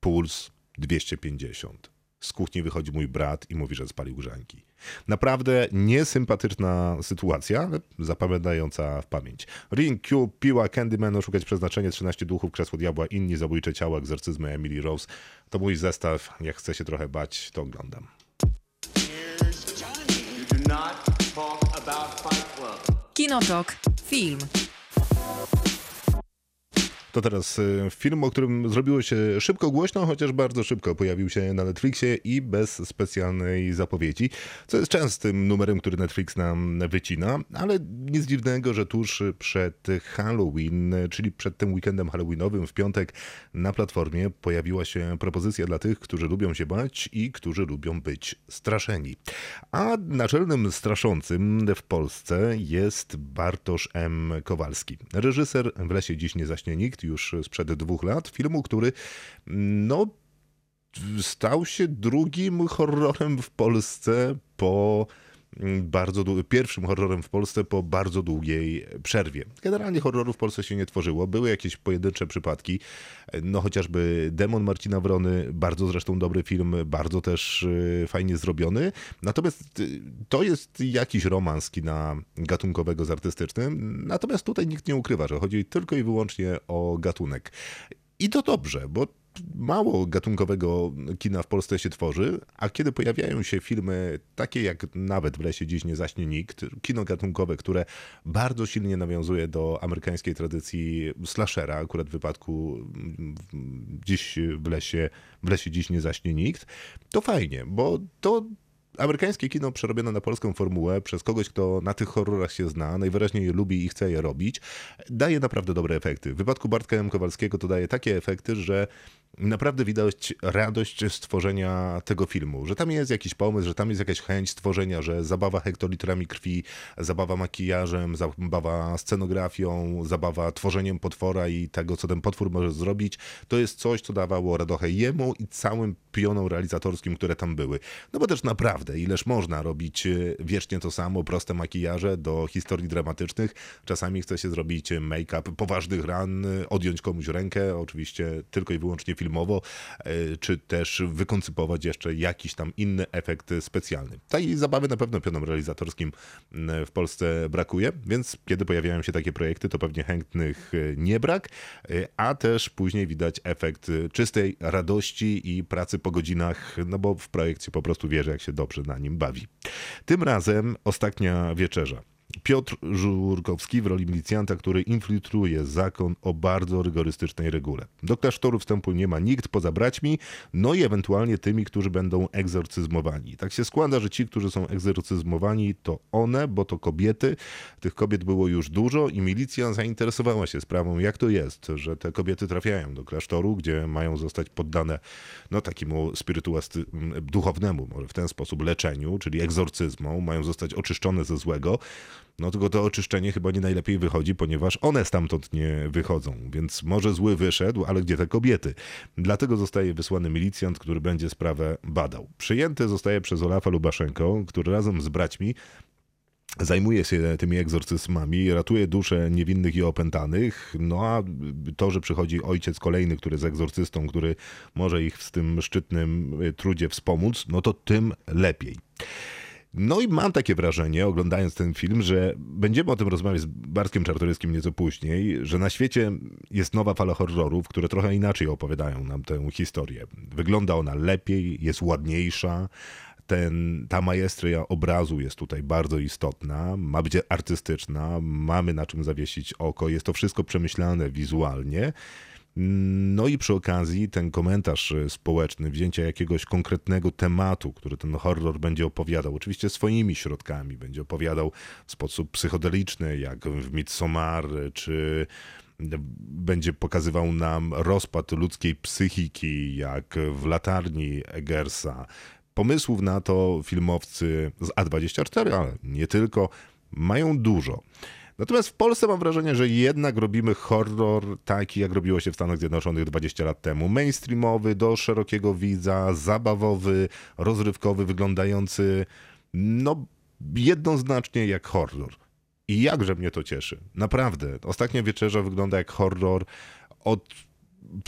S2: Puls 250. Z kuchni wychodzi mój brat i mówi, że spalił grzanki. Naprawdę niesympatyczna sytuacja, ale zapamiętająca w pamięć. Ring, Q, Piła, Candyman, Oszukać Przeznaczenie, 13 Duchów, Krzesło Diabła, Inni Zabójcze Ciała, Egzorcyzmy Emily Rose. To mój zestaw. Jak chcę się trochę bać, to oglądam.
S1: Kinotok. Film.
S2: To teraz y, film, o którym zrobiło się szybko głośno, chociaż bardzo szybko pojawił się na Netflixie i bez specjalnej zapowiedzi, co jest częstym numerem, który Netflix nam wycina, ale nic dziwnego, że tuż przed Halloween, czyli przed tym weekendem halloweenowym w piątek na platformie pojawiła się propozycja dla tych, którzy lubią się bać i którzy lubią być straszeni. A naczelnym straszącym w Polsce jest Bartosz M. Kowalski. Reżyser W lesie dziś nie zaśnie nikt, już sprzed dwóch lat, filmu, który no stał się drugim horrorem w Polsce po bardzo pierwszym horrorem w Polsce po bardzo długiej przerwie. Generalnie horrorów w Polsce się nie tworzyło, były jakieś pojedyncze przypadki, no chociażby Demon Marcina Wrony, bardzo zresztą dobry film, bardzo też y, fajnie zrobiony, natomiast y, to jest jakiś romans kina gatunkowego z artystycznym, natomiast tutaj nikt nie ukrywa, że chodzi tylko i wyłącznie o gatunek. I to dobrze, bo mało gatunkowego kina w Polsce się tworzy, a kiedy pojawiają się filmy takie jak nawet w lesie dziś nie zaśnie nikt, kino gatunkowe, które bardzo silnie nawiązuje do amerykańskiej tradycji slashera, akurat w wypadku mm, dziś w lesie, w lesie dziś nie zaśnie nikt, to fajnie, bo to amerykańskie kino przerobione na polską formułę przez kogoś, kto na tych horrorach się zna, najwyraźniej je lubi i chce je robić, daje naprawdę dobre efekty. W wypadku Bartka M. Kowalskiego to daje takie efekty, że naprawdę widać radość stworzenia tego filmu, że tam jest jakiś pomysł, że tam jest jakaś chęć stworzenia, że zabawa hektolitrami krwi, zabawa makijażem, zabawa scenografią, zabawa tworzeniem potwora i tego, co ten potwór może zrobić, to jest coś, co dawało radochę jemu i całym pionom realizatorskim, które tam były. No bo też naprawdę naprawdę, ileż można robić e, wiecznie to samo, proste makijaże do historii dramatycznych. Czasami chce się zrobić make-up poważnych ran, e, odjąć komuś rękę, oczywiście tylko i wyłącznie filmowo, e, czy też wykoncypować jeszcze jakiś tam inny efekt specjalny. Tej zabawy na pewno pionom realizatorskim w Polsce brakuje, więc kiedy pojawiają się takie projekty, to pewnie chętnych nie brak, a też później widać efekt czystej radości i pracy po godzinach, no bo w projekcie po prostu wierzy, jak się dobrze na nim bawi. Tym razem ostatnia wieczerza. Piotr Żurkowski w roli milicjanta, który infiltruje zakon o bardzo rygorystycznej regule. Do klasztoru wstępu nie ma nikt poza braćmi, no i ewentualnie tymi, którzy będą egzorcyzmowani. Tak się składa, że ci, którzy są egzorcyzmowani, to one, bo to kobiety. Tych kobiet było już dużo i milicja zainteresowała się sprawą, jak to jest, że te kobiety trafiają do klasztoru, gdzie mają zostać poddane no takiemu spirytuasty, duchownemu, może w ten sposób, leczeniu, czyli egzorcyzmom, mają zostać oczyszczone ze złego. No tylko to oczyszczenie chyba nie najlepiej wychodzi, ponieważ one stamtąd nie wychodzą, więc może zły wyszedł, ale gdzie te kobiety? Dlatego zostaje wysłany milicjant, który będzie sprawę badał. Przyjęty zostaje przez Olafa Lubaszenko, który razem z braćmi zajmuje się tymi egzorcyzmami, ratuje dusze niewinnych i opętanych, no a to, że przychodzi ojciec kolejny, który jest egzorcystą, który może ich w tym szczytnym trudzie wspomóc, no to tym lepiej. No i mam takie wrażenie, oglądając ten film, że będziemy o tym rozmawiać z Bartkiem Czartoryskim nieco później, że na świecie jest nowa fala horrorów, które trochę inaczej opowiadają nam tę historię. Wygląda ona lepiej, jest ładniejsza, ten, ta majestria obrazu jest tutaj bardzo istotna, ma być artystyczna, mamy na czym zawiesić oko, jest to wszystko przemyślane wizualnie. No i przy okazji ten komentarz e, społeczny, wzięcia jakiegoś konkretnego tematu, który ten horror będzie opowiadał, oczywiście swoimi środkami, będzie opowiadał w sposób psychodeliczny, jak w Midsommar, czy będzie pokazywał nam rozpad ludzkiej psychiki, jak w latarni Eggersa. Pomysłów na to filmowcy z A24, ale nie tylko, mają dużo. Natomiast w Polsce mam wrażenie, że jednak robimy horror taki, jak robiło się w Stanach Zjednoczonych 20 lat temu. Mainstreamowy, do szerokiego widza, zabawowy, rozrywkowy, wyglądający no jednoznacznie jak horror. I jakże mnie to cieszy. Naprawdę. Ostatnia wieczerza wygląda jak horror od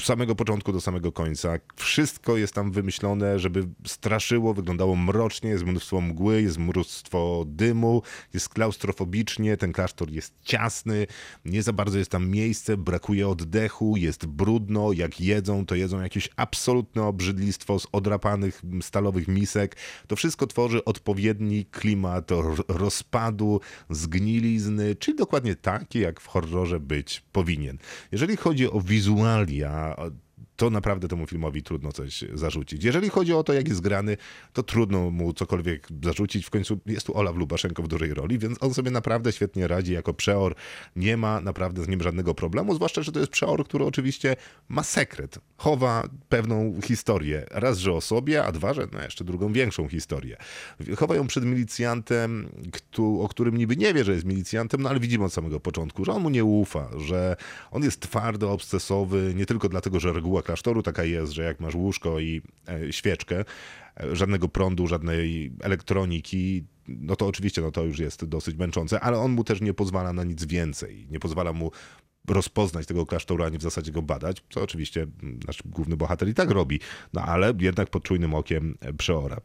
S2: samego początku do samego końca. Wszystko jest tam wymyślone, żeby straszyło, wyglądało mrocznie, jest mnóstwo mgły, jest mnóstwo dymu, jest klaustrofobicznie, ten klasztor jest ciasny, nie za bardzo jest tam miejsce, brakuje oddechu, jest brudno, jak jedzą, to jedzą jakieś absolutne obrzydlistwo z odrapanych stalowych misek. To wszystko tworzy odpowiedni klimat rozpadu, zgnilizny, czyli dokładnie taki, jak w horrorze być powinien. Jeżeli chodzi o wizualia, Yeah. To naprawdę temu filmowi trudno coś zarzucić. Jeżeli chodzi o to, jak jest grany, to trudno mu cokolwiek zarzucić. W końcu jest tu Olaf Lubaszenko w dużej roli, więc on sobie naprawdę świetnie radzi jako przeor. Nie ma naprawdę z nim żadnego problemu, zwłaszcza, że to jest przeor, który oczywiście ma sekret. Chowa pewną historię. Raz, że o sobie, a dwa, że no jeszcze drugą większą historię. Chowa ją przed milicjantem, o którym niby nie wie, że jest milicjantem, no ale widzimy od samego początku, że on mu nie ufa, że on jest twardo obsesowy, nie tylko dlatego, że reguła klasztoru taka jest, że jak masz łóżko i e, świeczkę, e, żadnego prądu, żadnej elektroniki, no to oczywiście no to już jest dosyć męczące, ale on mu też nie pozwala na nic więcej. Nie pozwala mu rozpoznać tego klasztoru, ani w zasadzie go badać, co oczywiście nasz główny bohater i tak robi, no ale jednak pod czujnym okiem przeora.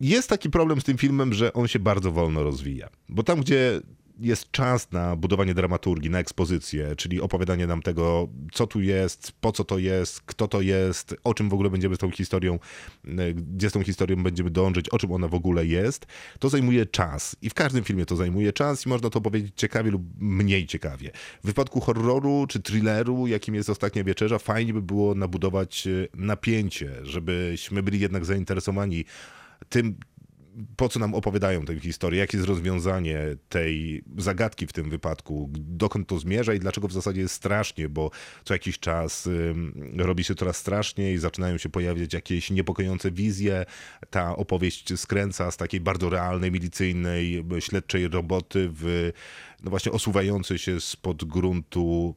S2: Jest taki problem z tym filmem, że on się bardzo wolno rozwija, bo tam, gdzie jest czas na budowanie dramaturgii, na ekspozycję, czyli opowiadanie nam tego, co tu jest, po co to jest, kto to jest, o czym w ogóle będziemy z tą historią, e, gdzie z tą historią będziemy dążyć, o czym ona w ogóle jest, to zajmuje czas. I w każdym filmie to zajmuje czas i można to powiedzieć ciekawie lub mniej ciekawie. W wypadku horroru czy thrilleru, jakim jest Ostatnia Wieczerza, fajnie by było nabudować e, napięcie, żebyśmy byli jednak zainteresowani tym, po co nam opowiadają tę historię, jakie jest rozwiązanie tej zagadki w tym wypadku, dokąd to zmierza i dlaczego w zasadzie jest strasznie, bo co jakiś czas robi się coraz straszniej, zaczynają się pojawiać jakieś niepokojące wizje, ta opowieść skręca z takiej bardzo realnej, milicyjnej, śledczej roboty w no właśnie osuwający się spod gruntu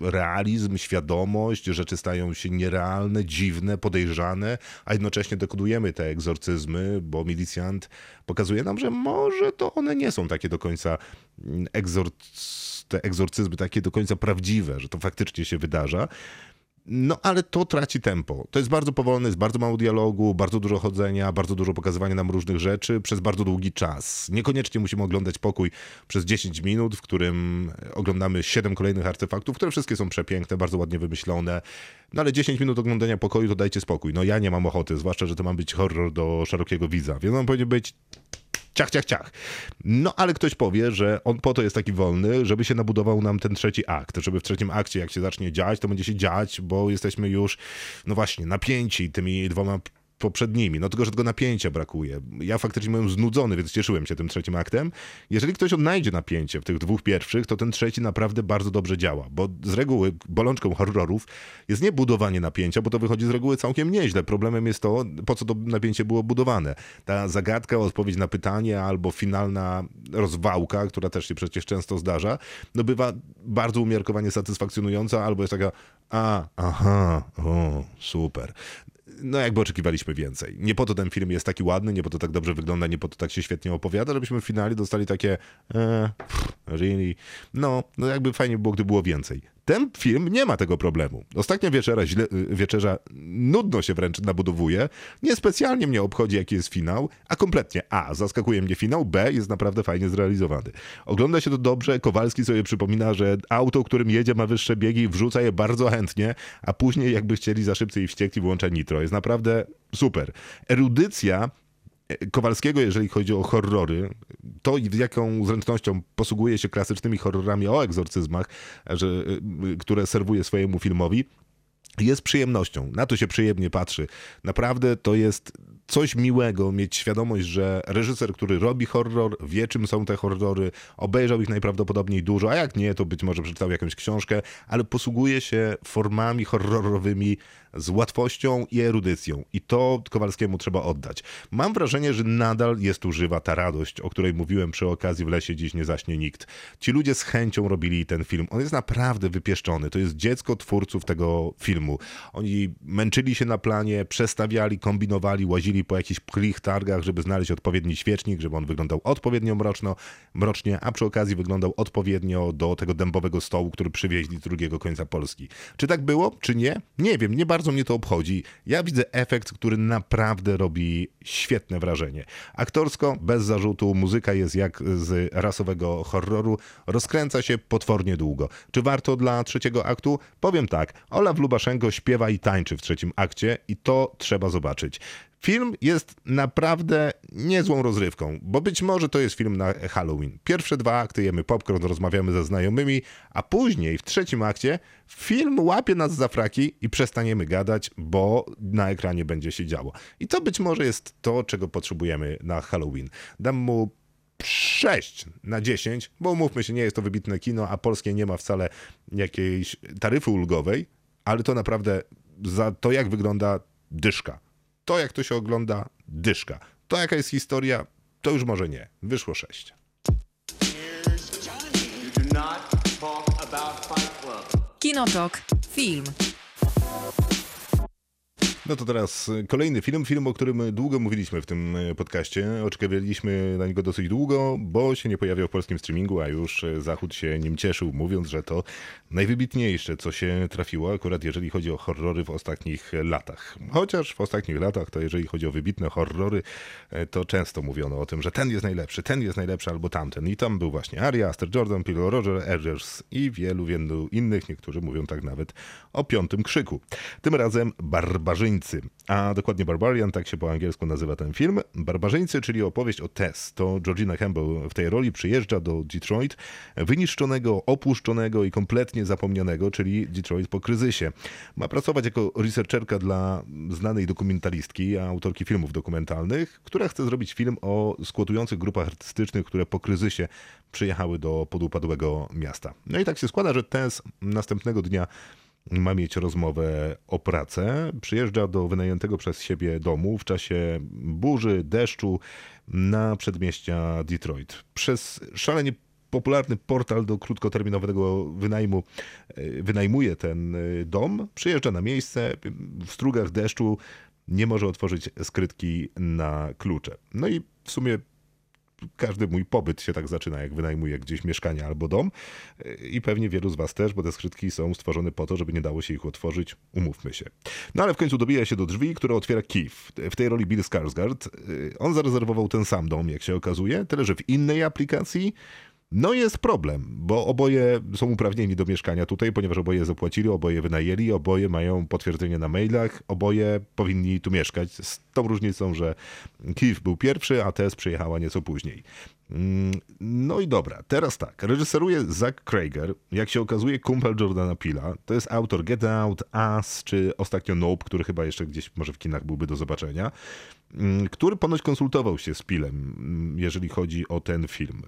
S2: realizm, świadomość, rzeczy stają się nierealne, dziwne, podejrzane, a jednocześnie dekodujemy te egzorcyzmy, bo milicjant pokazuje nam, że może to one nie są takie do końca mm, egzorc... te egzorcyzmy takie do końca prawdziwe, że to faktycznie się wydarza. No ale to traci tempo. To jest bardzo powolne, jest bardzo mało dialogu, bardzo dużo chodzenia, bardzo dużo pokazywania nam różnych rzeczy przez bardzo długi czas. Niekoniecznie musimy oglądać pokój przez 10 minut, w którym oglądamy 7 kolejnych artefaktów, które wszystkie są przepiękne, bardzo ładnie wymyślone. No ale 10 minut oglądania pokoju to dajcie spokój. No ja nie mam ochoty, zwłaszcza, że to ma być horror do szerokiego widza. Więc on powinien być ciach, ciach, ciach. No ale ktoś powie, że on po to jest taki wolny, żeby się nabudował nam ten trzeci akt, żeby w trzecim akcie, jak się zacznie dziać, to będzie się dziać, bo jesteśmy już, no właśnie, napięci tymi dwoma poprzednimi. No tylko, że tego napięcia brakuje. Ja faktycznie byłem znudzony, więc cieszyłem się tym trzecim aktem. Jeżeli ktoś odnajdzie napięcie w tych dwóch pierwszych, to ten trzeci naprawdę bardzo dobrze działa, bo z reguły bolączką horrorów jest nie budowanie napięcia, bo to wychodzi z reguły całkiem nieźle. Problemem jest to, po co to napięcie było budowane. Ta zagadka, odpowiedź na pytanie albo finalna rozwałka, która też się przecież często zdarza, no bywa bardzo umiarkowanie satysfakcjonująca, albo jest taka a, aha, o, super no jakby oczekiwaliśmy więcej. Nie po to ten film jest taki ładny, nie po to tak dobrze wygląda, nie po to tak się świetnie opowiada, żebyśmy w finale dostali takie e, really? No, no jakby fajnie było, gdyby było więcej. Ten film nie ma tego problemu. Ostatnia wieczera, źle, wieczerza nudno się wręcz nabudowuje. Niespecjalnie mnie obchodzi, jaki jest finał, a kompletnie A. Zaskakuje mnie finał, B. Jest naprawdę fajnie zrealizowany. Ogląda się to dobrze. Kowalski sobie przypomina, że auto, którym jedzie, ma wyższe biegi wrzuca je bardzo chętnie, a później, jakby chcieli za szybcy i wściekli, włącza nitro. Jest naprawdę super. Erudycja Kowalskiego, jeżeli chodzi o horrory, to z jaką zręcznością posługuje się klasycznymi horrorami o egzorcyzmach, że, y, które serwuje swojemu filmowi, jest przyjemnością. Na to się przyjemnie patrzy. Naprawdę to jest coś miłego mieć świadomość, że reżyser, który robi horror, wie czym są te horrory, obejrzał ich najprawdopodobniej dużo, a jak nie, to być może przeczytał jakąś książkę, ale posługuje się formami horrorowymi z łatwością i erudycją. I to Kowalskiemu trzeba oddać. Mam wrażenie, że nadal jest tu żywa ta radość, o której mówiłem przy okazji w lesie dziś nie zaśnie nikt. Ci ludzie z chęcią robili ten film. On jest naprawdę wypieszczony. To jest dziecko twórców tego filmu. Oni męczyli się na planie, przestawiali, kombinowali, łazili po jakichś prych targach, żeby znaleźć odpowiedni świecznik, żeby on wyglądał odpowiednio mroczno, mrocznie, a przy okazji wyglądał odpowiednio do tego dębowego stołu, który przywieźli z drugiego końca Polski. Czy tak było, czy nie? Nie wiem, nie bardzo mnie to obchodzi. Ja widzę efekt, który naprawdę robi świetne wrażenie. Aktorsko, bez zarzutu, muzyka jest jak z rasowego horroru, rozkręca się potwornie długo. Czy warto dla trzeciego aktu? Powiem tak, Olaf Lubaszenko śpiewa i tańczy w trzecim akcie i to trzeba zobaczyć. Film jest naprawdę niezłą rozrywką, bo być może to jest film na Halloween. Pierwsze dwa akty jemy popcorn, rozmawiamy ze znajomymi, a później w trzecim akcie film łapie nas za fraki i przestaniemy gadać, bo na ekranie będzie się działo. I to być może jest to, czego potrzebujemy na Halloween. Dam mu 6 na 10, bo umówmy się, nie jest to wybitne kino, a polskie nie ma wcale jakiejś taryfy ulgowej, ale to naprawdę za to, jak wygląda dyszka to, jak to się ogląda, dyszka. To, jaka jest historia, to już może nie. Wyszło sześć.
S1: Kinotok. Film.
S2: No to teraz kolejny film, film, o którym długo mówiliśmy w tym podcaście. Oczekiwaliśmy na niego dosyć długo, bo się nie pojawiał w polskim streamingu, a już Zachód się nim cieszył, mówiąc, że to najwybitniejsze, co się trafiło, akurat jeżeli chodzi o horrory w ostatnich latach. Chociaż w ostatnich latach, to jeżeli chodzi o wybitne horrory, to często mówiono o tym, że ten jest najlepszy, ten jest najlepszy albo tamten. I tam był właśnie Aria, Aster Jordan, Pillow Roger, Edgers i wielu, wielu innych. Niektórzy mówią tak nawet o piątym krzyku. Tym razem Barbarzyńcy a dokładnie Barbarian, tak się po angielsku nazywa ten film. Barbarzyńcy, czyli opowieść o Tess. To Georgina Campbell w tej roli przyjeżdża do Detroit, wyniszczonego, opuszczonego i kompletnie zapomnianego, czyli Detroit po kryzysie. Ma pracować jako researcherka dla znanej dokumentalistki, autorki filmów dokumentalnych, która chce zrobić film o skłotujących grupach artystycznych, które po kryzysie przyjechały do podupadłego miasta. No i tak się składa, że Tess następnego dnia ma mieć rozmowę o pracę. Przyjeżdża do wynajętego przez siebie domu w czasie burzy, deszczu na przedmieścia Detroit. Przez szalenie popularny portal do krótkoterminowego wynajmu e, wynajmuje ten e, dom, przyjeżdża na miejsce w strugach deszczu, nie może otworzyć skrytki na klucze. No i w sumie każdy mój pobyt się tak zaczyna, jak wynajmuję gdzieś mieszkanie albo dom. I pewnie wielu z Was też, bo te skrytki są stworzone po to, żeby nie dało się ich otworzyć. Umówmy się. No ale w końcu dobija się do drzwi, które otwiera Keith. W tej roli Bill Skarsgård. On zarezerwował ten sam dom, jak się okazuje, tyle że w innej aplikacji no jest problem, bo oboje są uprawnieni do mieszkania tutaj, ponieważ oboje zapłacili, oboje wynajęli, oboje mają potwierdzenie na mailach, oboje powinni tu mieszkać. Z tą różnicą, że Keith był pierwszy, a Tess przyjechała nieco później. Mm, No i dobra, teraz tak. Reżyseruje Zach Krager, jak się okazuje kumpel Jordana Pila. To jest autor Get Out, Us, czy ostatnio Nope, który chyba jeszcze gdzieś może w kinach byłby do zobaczenia. Mm, Który ponoć konsultował się z Pilem, mm, jeżeli chodzi o ten film.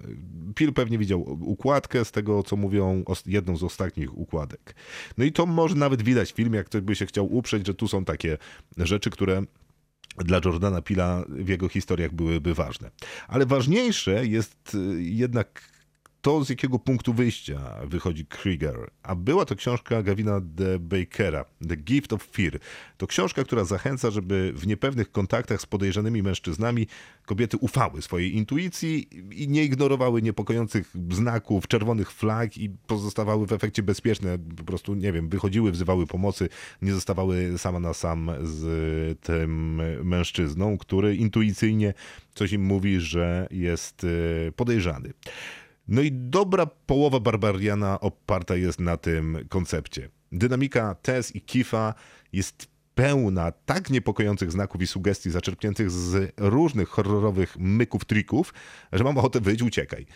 S2: Pil pewnie widział układkę z tego, co mówią, jedną z ostatnich układek. No i to może nawet widać w filmie, jak ktoś by się chciał uprzeć, że tu są takie rzeczy, które dla Jordana Pila w jego historiach byłyby ważne. Ale ważniejsze jest y, jednak to, z jakiego punktu wyjścia wychodzi Krieger. A była to książka Gavina de Bakera, The Gift of Fear. To książka, która zachęca, żeby w niepewnych kontaktach z podejrzanymi mężczyznami kobiety ufały swojej intuicji i nie ignorowały niepokojących znaków, czerwonych flag i pozostawały w efekcie bezpieczne. Po prostu, nie wiem, wychodziły, wzywały pomocy, nie zostawały sama na sam z tym mężczyzną, który intuicyjnie coś im mówi, że jest y, podejrzany. No i dobra połowa Barbariana oparta jest na tym koncepcie. Dynamika Tess i Kifa jest pełna tak niepokojących znaków i sugestii zaczerpniętych z różnych horrorowych myków, trików, że mam ochotę wyjść, uciekaj.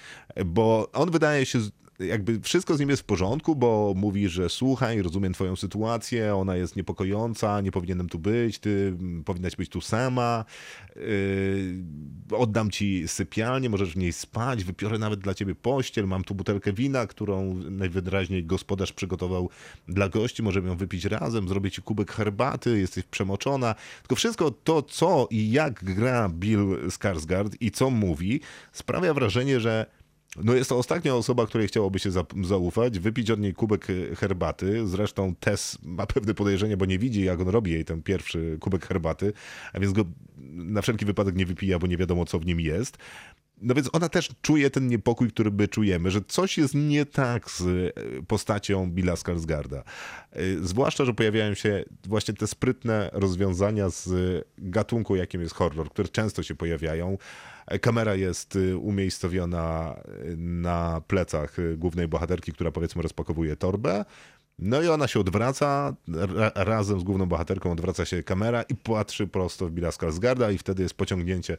S2: Bo on wydaje się, jakby wszystko z nim jest w porządku, bo mówi, że słuchaj, rozumiem twoją sytuację, ona jest niepokojąca, nie powinienem tu być, ty mm, powinnaś być tu sama, yy, oddam ci sypialnię, możesz w niej spać, wypiorę nawet dla ciebie pościel, mam tu butelkę wina, którą najwyraźniej gospodarz przygotował dla gości, możemy ją wypić razem, zrobię ci kubek herbaty, jesteś przemoczona. Tylko wszystko to, co i jak gra Bill Skarsgård i co mówi, sprawia wrażenie, że no jest to ostatnia osoba, której chciałoby się za- zaufać, wypić od niej kubek e, herbaty. Zresztą Tess ma pewne podejrzenie, bo nie widzi, jak on robi jej ten pierwszy kubek herbaty, a więc go na wszelki wypadek nie wypija, bo nie wiadomo, co w nim jest. No więc ona też czuje ten niepokój, który my czujemy, że coś jest nie tak z e, postacią Billa Skarsgarda. E, Zwłaszcza, że pojawiają się właśnie te sprytne rozwiązania z gatunku, jakim jest horror, które często się pojawiają. Kamera jest y, umiejscowiona y, na plecach y, głównej bohaterki, która powiedzmy rozpakowuje torbę. No i ona się odwraca, ra razem z główną bohaterką odwraca się kamera i patrzy prosto w Billa Skarsgarda i wtedy jest pociągnięcie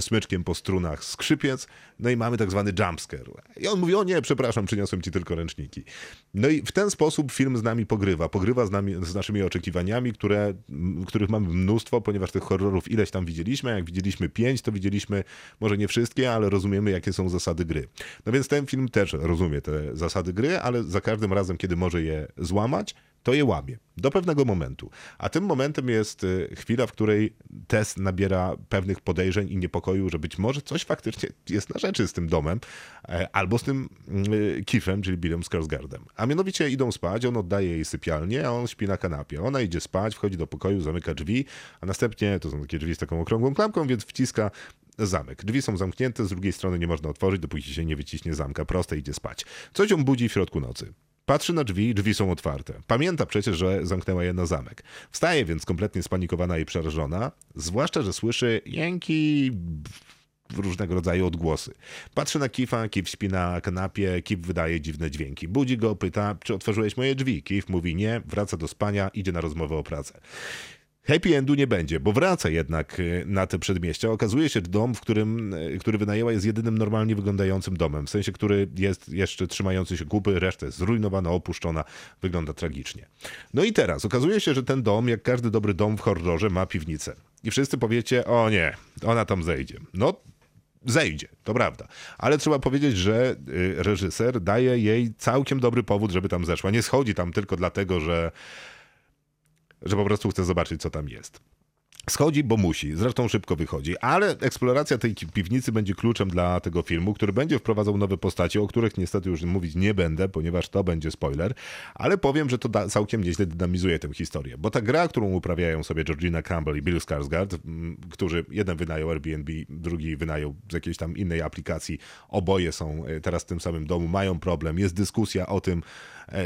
S2: smyczkiem po strunach skrzypiec, no i mamy tak zwany jumpscare. I on mówi, o nie, przepraszam, przyniosłem ci tylko ręczniki. No i w ten sposób film z nami pogrywa. Pogrywa z, nami, z naszymi oczekiwaniami, które, których mamy mnóstwo, ponieważ tych horrorów ileś tam widzieliśmy. Jak widzieliśmy pięć, to widzieliśmy może nie wszystkie, ale rozumiemy, jakie są zasady gry. No więc ten film też rozumie te zasady gry, ale za każdym razem, kiedy może je złamać, to je łamie. Do pewnego momentu. A tym momentem jest y, chwila, w której Tess nabiera pewnych podejrzeń i niepokoju, że być może coś faktycznie jest na rzeczy z tym domem, e, albo z tym y, Kifem, czyli Billem Skarsgardem. A mianowicie idą spać, on oddaje jej sypialnię, a on śpi na kanapie. Ona idzie spać, wchodzi do pokoju, zamyka drzwi, a następnie, to są takie drzwi z taką okrągłą klamką, więc wciska zamek. Drzwi są zamknięte, z drugiej strony nie można otworzyć, dopóki się nie wyciśnie zamka. Proste, idzie spać. Coś ją budzi w środku nocy. Patrzy na drzwi, drzwi są otwarte. Pamięta przecież, że zamknęła je na zamek. Wstaje więc kompletnie spanikowana i przerażona, zwłaszcza, że słyszy jęki, różnego rodzaju odgłosy. Patrzy na Kifa, Kif śpi na kanapie, Kif wydaje dziwne dźwięki. Budzi go, pyta, czy otworzyłeś moje drzwi? Kif mówi nie, wraca do spania, idzie na rozmowę o pracę. Happy endu nie będzie, bo wraca jednak y, na te przedmieścia. Okazuje się, że dom, w którym, y, który wynajęła, jest jedynym normalnie wyglądającym domem. W sensie, który jest jeszcze trzymający się kupy, reszta jest zrujnowana, opuszczona, wygląda tragicznie. No i teraz okazuje się, że ten dom, jak każdy dobry dom w horrorze, ma piwnicę. I wszyscy powiecie, o nie, ona tam zejdzie. No, zejdzie, to prawda. Ale trzeba powiedzieć, że y, reżyser daje jej całkiem dobry powód, żeby tam zeszła. Nie schodzi tam tylko dlatego, że że po prostu chcę zobaczyć, co tam jest. Schodzi, bo musi. Zresztą szybko wychodzi. Ale eksploracja tej piwnicy będzie kluczem dla tego filmu, który będzie wprowadzał nowe postacie, o których niestety już mówić nie będę, ponieważ to będzie spoiler. Ale powiem, że to da- całkiem nieźle dynamizuje tę historię. Bo ta gra, którą uprawiają sobie Georgina Campbell i Bill Skarsgård, m, którzy jeden wynajął Airbnb, drugi wynajął z jakiejś tam innej aplikacji, oboje są e, teraz w tym samym domu, mają problem, jest dyskusja o tym,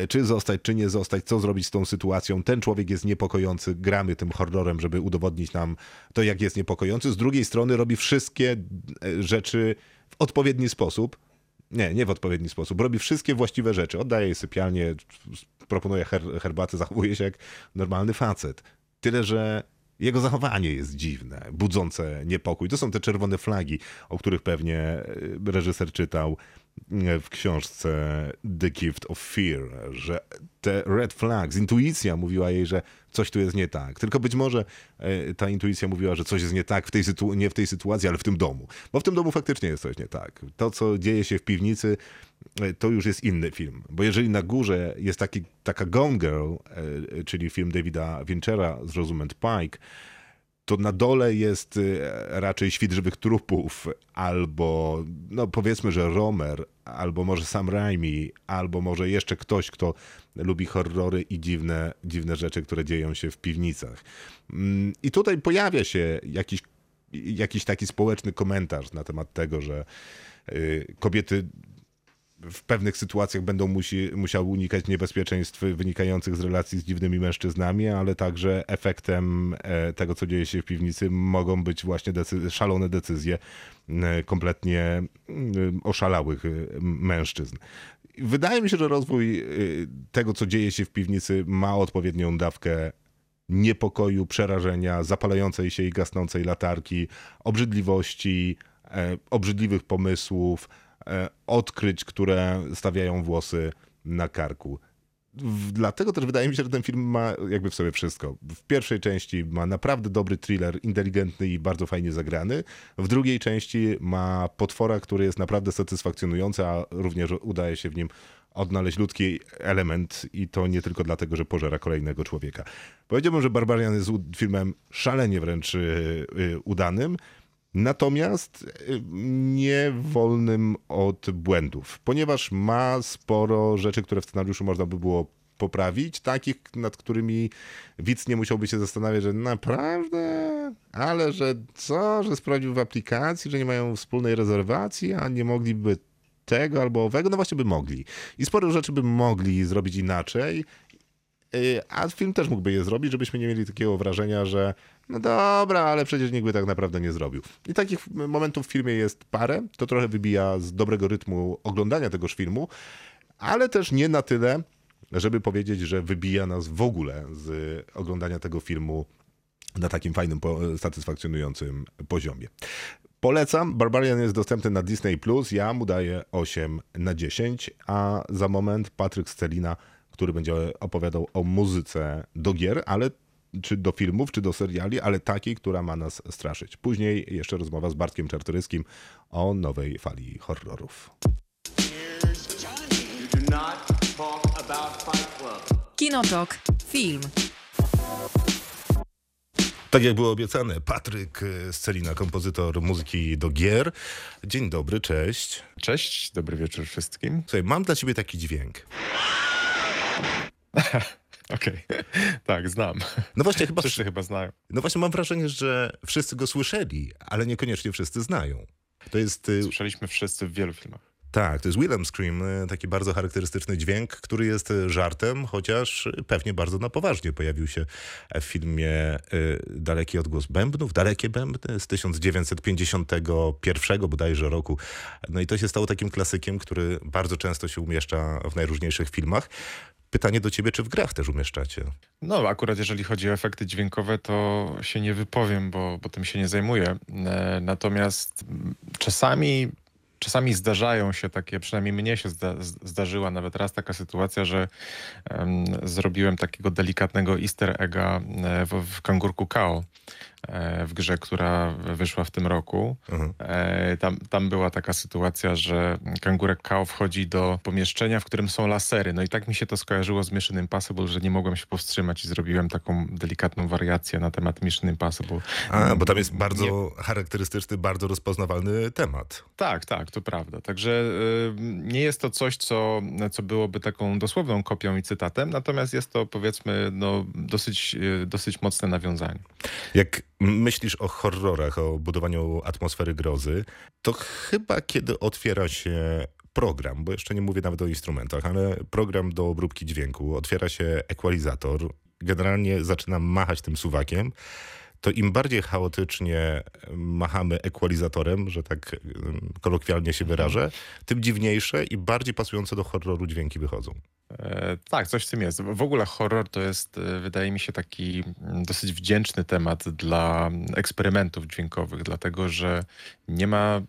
S2: czy zostać, czy nie zostać, co zrobić z tą sytuacją. Ten człowiek jest niepokojący, gramy tym horrorem, żeby udowodnić nam to, jak jest niepokojący. Z drugiej strony robi wszystkie e, rzeczy w odpowiedni sposób. Nie, nie w odpowiedni sposób. Robi wszystkie właściwe rzeczy. Oddaje jej sypialnię, proponuje her herbatę, zachowuje się jak normalny facet. Tyle, że jego zachowanie jest dziwne, budzące niepokój. To są te czerwone flagi, o których pewnie e, reżyser czytał e, w książce The Gift of Fear, że te red flags, intuicja mówiła jej, że coś tu jest nie tak. Tylko być może e, ta intuicja mówiła, że coś jest nie tak w tej nie w tej sytuacji, ale w tym domu. Bo w tym domu faktycznie jest coś nie tak. To, co dzieje się w piwnicy, e, to już jest inny film. Bo jeżeli na górze jest taki, taka Gone Girl, e, czyli film Davida Finchera z Rosamund Pike, to na dole jest y, raczej świt żywych trupów, albo no powiedzmy, że Romer, albo może Sam Raimi, albo może jeszcze ktoś, kto lubi horrory i dziwne, dziwne rzeczy, które dzieją się w piwnicach. Mm, I tutaj pojawia się jakiś, jakiś taki społeczny komentarz na temat tego, że y, kobiety w pewnych sytuacjach będą musi, musiały unikać niebezpieczeństw wynikających z relacji z dziwnymi mężczyznami, ale także efektem e, tego, co dzieje się w piwnicy, mogą być właśnie decy- szalone decyzje e, kompletnie mm, oszalałych e, mężczyzn. Wydaje mi się, że rozwój tego, co dzieje się w piwnicy, ma odpowiednią dawkę niepokoju, przerażenia, zapalającej się i gasnącej latarki, obrzydliwości, obrzydliwych pomysłów, odkryć, które stawiają włosy na karku. Dlatego też wydaje mi się, że ten film ma jakby w sobie wszystko. W pierwszej części ma naprawdę dobry thriller, inteligentny i bardzo fajnie zagrany. W drugiej części ma potwora, który jest naprawdę satysfakcjonujący, a również udaje się w nim odnaleźć ludzki element i to nie tylko dlatego, że pożera kolejnego człowieka. Powiedziałbym, że Barbarian jest filmem szalenie wręcz y, y, udanym, natomiast y, nie wolnym od błędów, ponieważ ma sporo rzeczy, które w scenariuszu można by było poprawić, takich, nad którymi widz nie musiałby się zastanawiać, że naprawdę, ale że co, że sprawdził w aplikacji, że nie mają wspólnej rezerwacji, a nie mogliby tego albo owego, no właśnie by mogli. I sporo rzeczy by mogli zrobić inaczej, a film też mógłby je zrobić, żebyśmy nie mieli takiego wrażenia, że no dobra, ale przecież nikt by tak naprawdę nie zrobił. I takich momentów w filmie jest parę, to trochę wybija z dobrego rytmu oglądania tegoż filmu, ale też nie na tyle, żeby powiedzieć, że wybija nas w ogóle z oglądania tego filmu na takim fajnym, satysfakcjonującym poziomie. Polecam. Barbarian jest dostępny na Disney+. Ja mu daję 8 na 10, a za moment Patryk Scelina, który będzie opowiadał o muzyce do gier, ale czy do filmów, czy do seriali, ale takiej, która ma nas straszyć. Później jeszcze rozmowa z Bartkiem Czartoryskim o nowej fali horrorów.
S3: You do not talk about Fight Club.
S1: Kinotok. Film.
S2: Tak jak było obiecane, Patryk Scelina, kompozytor muzyki do gier. Dzień dobry, cześć.
S4: Cześć, dobry wieczór wszystkim.
S2: Słuchaj, mam dla ciebie taki dźwięk.
S4: Okej, tak, znam.
S2: No właśnie, chyba,
S4: Wszyscy chyba znają.
S2: no właśnie mam wrażenie, że wszyscy go słyszeli, ale niekoniecznie wszyscy znają. To jest, y,
S4: Słyszeliśmy wszyscy w wielu filmach.
S2: tak, to jest Willem Scream, y, taki bardzo charakterystyczny dźwięk, który jest y, żartem, chociaż pewnie bardzo na poważnie pojawił się w filmie Daleki odgłos bębnów, Dalekie bębny z 1951 bodajże roku. No i to się stało takim klasykiem, który bardzo często się umieszcza w najróżniejszych filmach. Pytanie do ciebie, czy w grach też umieszczacie?
S4: No, akurat jeżeli chodzi o efekty dźwiękowe, to się nie wypowiem, bo, bo tym się nie zajmuję. E, Natomiast czasami, czasami zdarzają się takie, przynajmniej mnie się zda, zdarzyła nawet raz taka sytuacja, że em, zrobiłem takiego delikatnego easter egga e, w, w Kangurku Kao. E, w grze, która wyszła w tym roku.
S2: Mhm.
S4: E, Tam, tam była taka sytuacja, że kangurek Kao wchodzi do pomieszczenia, w którym są lasery. No i tak mi się to skojarzyło z Mission Impossible, że nie mogłem się powstrzymać i zrobiłem taką delikatną wariację na temat Mission Impossible.
S2: A, bo tam jest bardzo
S4: Nie-
S2: charakterystyczny, bardzo rozpoznawalny temat.
S4: Tak, tak, to prawda. Także y, nie jest to coś, co, co byłoby taką dosłowną kopią i cytatem, natomiast jest to powiedzmy no, dosyć, y, dosyć mocne nawiązanie.
S2: Jak myślisz o horrorach, o budowaniu atmosfery grozy, to chyba kiedy otwiera się program, bo jeszcze nie mówię nawet o instrumentach, ale program do obróbki dźwięku, otwiera się ekwalizator, generalnie zaczynam machać tym suwakiem, to im bardziej chaotycznie machamy ekwalizatorem, że tak kolokwialnie się wyrażę, tym dziwniejsze i bardziej pasujące do horroru dźwięki wychodzą.
S4: E, tak, coś w tym jest. W ogóle horror to jest, e, wydaje mi się, taki mm, dosyć wdzięczny temat dla eksperymentów dźwiękowych, dlatego że nie ma,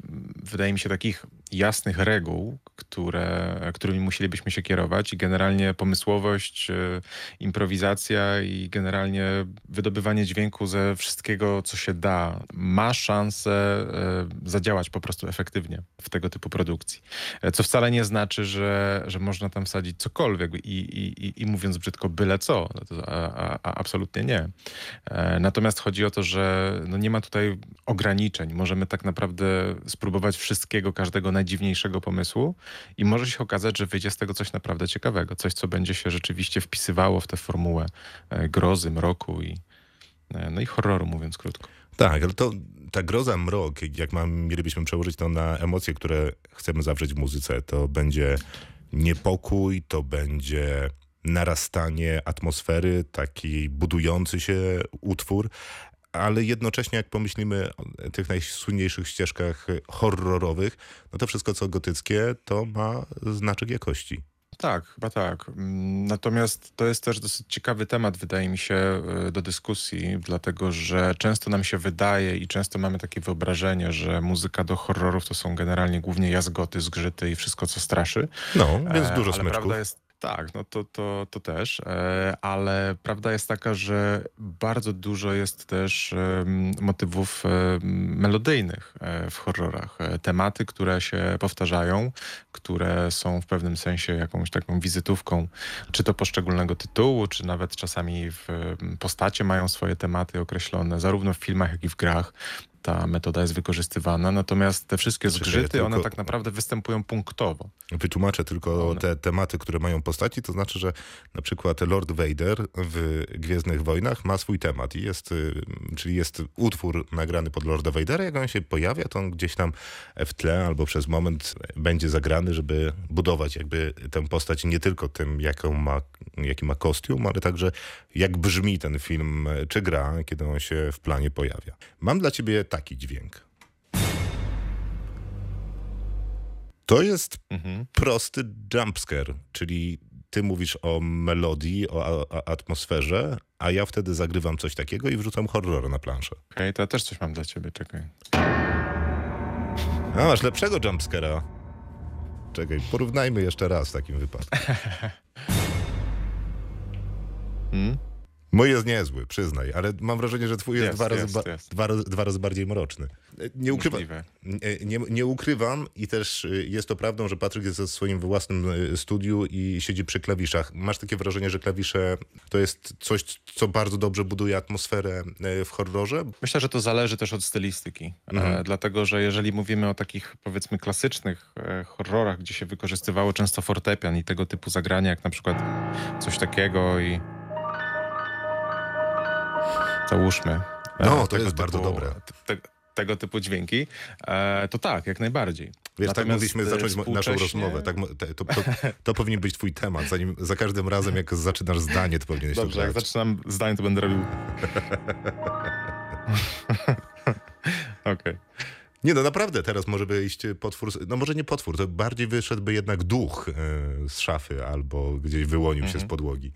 S4: wydaje mi się, takich jasnych reguł, które, którymi musielibyśmy się kierować i generalnie pomysłowość, e, improwizacja i generalnie wydobywanie dźwięku ze wszystkiego, co się da, ma szansę zadziałać po prostu efektywnie w tego typu produkcji. Co wcale nie znaczy, że, że można tam wsadzić cokolwiek i, i, i, i mówiąc brzydko, byle co. No a, a, a absolutnie nie. E, Natomiast chodzi o to, że no nie ma tutaj ograniczeń. Możemy tak naprawdę spróbować wszystkiego, każdego najdziwniejszego pomysłu i może się okazać, że wyjdzie z tego coś naprawdę ciekawego. Coś, co będzie się rzeczywiście wpisywało w tę formułę e, grozy, mroku i, e, no i horroru, mówiąc krótko.
S2: Tak, ale to ta groza, mrok, jak mam, mielibyśmy przełożyć to na emocje, które chcemy zawrzeć w muzyce, to będzie niepokój, to będzie narastanie atmosfery, taki budujący się utwór, ale jednocześnie jak pomyślimy o tych najsłynniejszych ścieżkach horrorowych, no to wszystko co gotyckie to ma znaczek jakości.
S4: Tak, chyba tak. Mm, Natomiast to jest też dosyć ciekawy temat, wydaje mi się, y, do dyskusji, dlatego że często nam się wydaje i często mamy takie wyobrażenie, że muzyka do horrorów to są generalnie głównie jazgoty, zgrzyty i wszystko, co straszy.
S2: No, więc
S4: E,
S2: dużo
S4: ale
S2: smyczków.
S4: prawda jest, tak, no to, to, to też, e, ale prawda jest taka, że bardzo dużo jest też motywów melodyjnych e, w horrorach. E, Tematy, które się powtarzają, które są w pewnym sensie jakąś taką wizytówką, czy to poszczególnego tytułu, czy nawet czasami w postacie mają swoje tematy określone, zarówno w filmach, jak i w grach. Ta metoda jest wykorzystywana, natomiast te wszystkie zgrzyty, one tak naprawdę występują punktowo.
S2: Wytłumaczę tylko
S4: One-
S2: te tematy, które mają postaci, to znaczy, że na przykład Lord Vader w Gwiezdnych Wojnach ma swój temat i jest, y, czyli jest utwór nagrany pod Lorda Vadera, jak on się pojawia, to on gdzieś tam w tle albo przez moment będzie zagrany, żeby budować jakby tę postać nie tylko tym, jaką ma, jaki ma kostium, ale także jak brzmi ten film czy gra, kiedy on się w planie pojawia. Mam dla ciebie taki dźwięk. To jest
S4: Mhm.
S2: prosty jumpscare, czyli ty mówisz o melodii, o atmosferze, a ja wtedy zagrywam coś takiego i wrzucam horror na planszę.
S4: Okej, to ja też coś mam dla ciebie, czekaj.
S2: A masz lepszego jumpscare'a. Czekaj, porównajmy jeszcze raz w takim wypadku.
S4: Hmm?
S2: Mój jest niezły, przyznaj, ale mam wrażenie, że twój jest,
S4: Jest,
S2: dwa, razy
S4: jest,
S2: ba-
S4: jest.
S2: Dwa, razy, dwa razy bardziej mroczny. E, Nie, ukrywa,
S4: Możliwe.
S2: nie, nie, ukrywam i też y, jest to prawdą, że Patryk jest w swoim własnym studiu i siedzi przy klawiszach. Masz takie wrażenie, że klawisze to jest coś, co bardzo dobrze buduje atmosferę w horrorze?
S4: Myślę, że to zależy też od stylistyki,
S2: Mhm.
S4: e, dlatego że jeżeli mówimy o takich powiedzmy klasycznych e, horrorach, gdzie się wykorzystywało często fortepian i tego typu zagrania, jak na przykład coś takiego i załóżmy. e,
S2: No, to
S4: tego
S2: jest bardzo dobre.
S4: Te, tego typu dźwięki, e, to tak, jak najbardziej.
S2: Wiesz, tak
S4: Natomiast,
S2: mogliśmy
S4: e,
S2: zacząć mo- naszą
S4: współcześnie-
S2: rozmowę. Tak, to, to, to powinien być twój temat. Zanim, za każdym razem, jak zaczynasz zdanie, to powinieneś
S4: Dobrze,
S2: to
S4: jak zaczynam zdanie, to będę robił... Okej.
S2: Nie no, naprawdę, teraz może wyjść potwór, no może nie potwór, to bardziej wyszedłby jednak duch e, z szafy albo gdzieś wyłonił się z podłogi.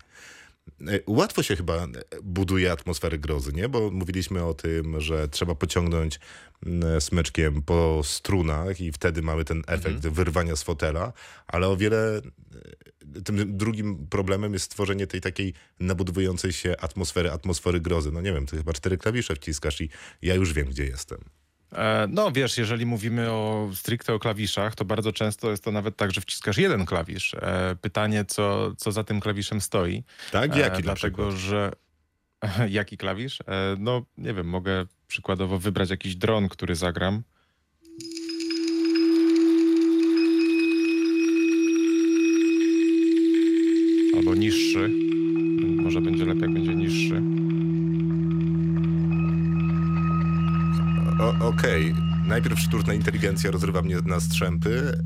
S2: E, Łatwo się chyba buduje atmosferę grozy, nie? Bo mówiliśmy o tym, że trzeba pociągnąć mm, smyczkiem po strunach i wtedy mamy ten efekt wyrwania z fotela, ale o wiele e, tym drugim problemem jest stworzenie tej takiej nabudowującej się atmosfery, atmosfery grozy. No nie wiem, ty chyba cztery klawisze wciskasz i ja już wiem, gdzie jestem.
S4: E, No wiesz, jeżeli mówimy o stricte o klawiszach, to bardzo często jest to nawet tak, że wciskasz jeden klawisz. E, Pytanie, co, co za tym klawiszem stoi.
S2: Tak?
S4: E,
S2: Jaki
S4: Dlatego, że jaki klawisz? No nie wiem, mogę przykładowo wybrać jakiś dron, który zagram. Albo niższy. Może będzie lepiej, jak będzie niższy.
S2: Okej, najpierw sztuczna inteligencja rozrywa mnie na strzępy,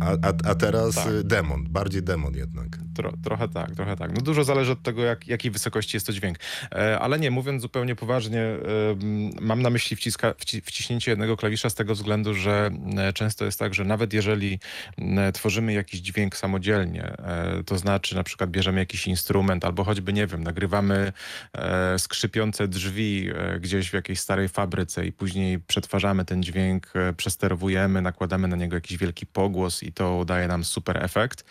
S2: a, a, a teraz
S4: Tak.
S2: y, demon, bardziej demon jednak.
S4: Tro, trochę tak, trochę tak. No dużo zależy od tego, jak, jakiej wysokości jest to dźwięk. E, ale nie, mówiąc zupełnie poważnie, mam na myśli wciska, wci, wciśnięcie jednego klawisza z tego względu, że e, często jest tak, że nawet jeżeli tworzymy jakiś dźwięk samodzielnie, e, to znaczy na przykład bierzemy jakiś instrument albo choćby, nie wiem, nagrywamy skrzypiące drzwi gdzieś w jakiejś starej fabryce i później przetwarzamy ten dźwięk, przesterowujemy, nakładamy na niego jakiś wielki pogłos i to daje nam super efekt,